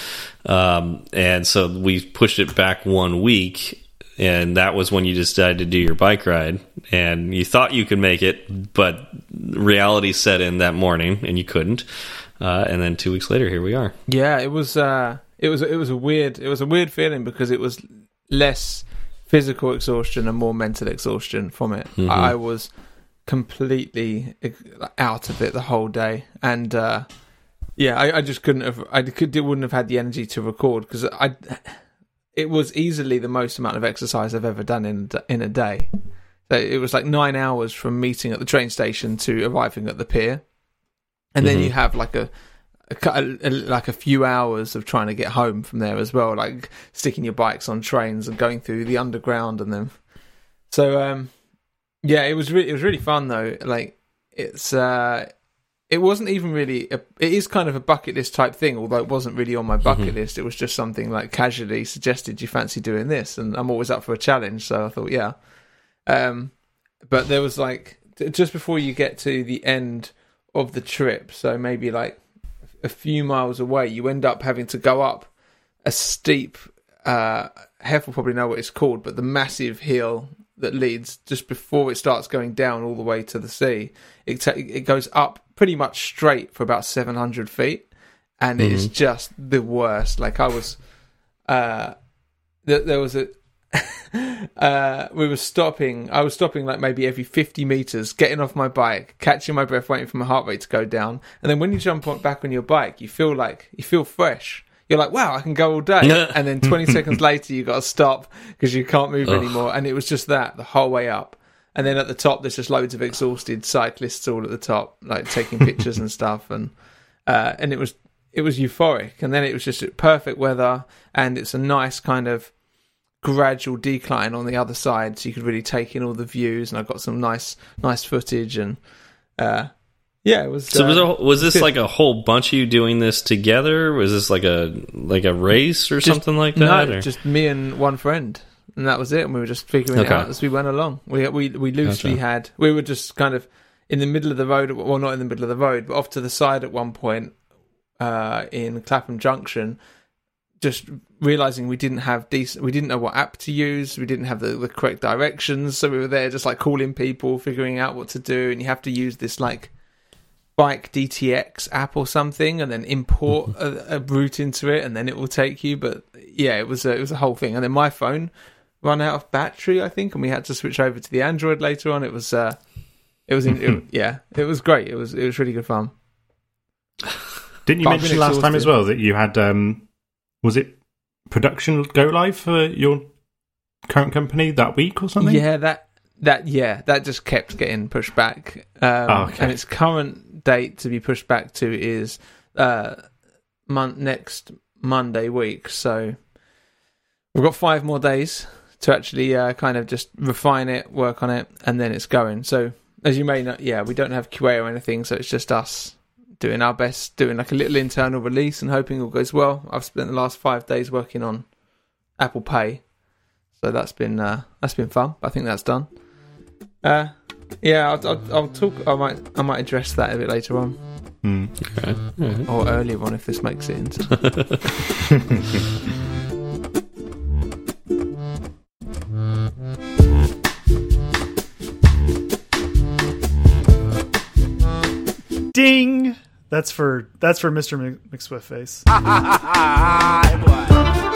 Um, and so we pushed it back one week, and that was when you decided to do your bike ride. And you thought you could make it, but reality set in that morning, and you couldn't. Uh, and then two weeks later, here we are. Yeah, it was. Uh, it was. It was a weird. It was a weird feeling because it was less physical exhaustion and more mental exhaustion from it. Mhm. I, I was completely out of it the whole day, and uh, yeah, I, I just couldn't have. I could. Wouldn't have had the energy to record because I. It was easily the most amount of exercise I've ever done in in a day. So it was like nine hours from meeting at the train station to arriving at the pier, and then Mhm. you have like a, a, a, a like a few hours of trying to get home from there as well, like sticking your bikes on trains and going through the underground and then. So um, yeah, it was really it was really fun though. Like it's uh, it wasn't even really. A, it is kind of a bucket list type thing, although it wasn't really on my bucket Mm-hmm. list. It was just something like casually suggested. You fancy doing this? And I'm always up for a challenge, so I thought, yeah. Um, but there was like just before you get to the end of the trip, so maybe like a few miles away, you end up having to go up a steep. Uh, Hef will probably know what it's called, but the massive hill that leads just before it starts going down all the way to the sea. It ta- it goes up pretty much straight for about seven hundred feet, and it is just the worst. Like I was, uh, there, there was a. uh, we were stopping. I was stopping like maybe every 50 meters, getting off my bike, catching my breath, waiting for my heart rate to go down. And then when you jump on, back on your bike, you feel like you feel fresh. You're like, wow, I can go all day. and then 20 seconds later, you got to stop because you can't move anymore. And it was just that the whole way up. And then at the top, there's just loads of exhausted cyclists all at the top, like taking pictures and stuff. And uh, and it was it was euphoric. And then it was just perfect weather, and it's a nice kind of gradual decline on the other side, so you could really take in all the views. And I got some nice nice footage, and uh, yeah, it was. So uh, was, there, was this like a whole bunch of you doing this together? Was this like a like a race or just- something like that? No, or? just me and one friend, and that was it. And we were just figuring it out as we went along. We we we loosely Gotcha. had we were just kind of in the middle of the road. Well, not in the middle of the road, but off to the side at one point uh, in Clapham Junction. Just realizing we didn't have decent, we didn't know what app to use. We didn't have the, the correct directions, so we were there just like calling people, figuring out what to do. And you have to use this like bike DTX app or something, and then import a, a route into it, and then it will take you. But yeah, it was a, it was a whole thing. And then my phone ran out of battery, I think, and we had to switch over to the Android later on. It was uh, it was in, it, yeah, it was great. It was it was really good fun. Didn't you But mention last time as well that you had um, was it production go live for your current company that week or something? Yeah, that that yeah, that just kept getting pushed back. Um, Oh, okay. And its current date to be pushed back to is uh, mon- next Monday week. So we've got five more days to actually uh, kind of just refine it, work on it, and then it's going. So as you may know, yeah, we don't have QA or anything, so it's just us doing our best, doing like a little internal release and hoping all goes well. I've spent the last five days working on Apple Pay, so that's been uh, that's been fun. I think that's done. Uh, yeah, I'll, I'll, I'll talk. I might I might address that a bit later on. Hmm. Okay. Alright. or earlier on if this makes it into. Ding. That's for that's for Mr. Mc- McSwiftface.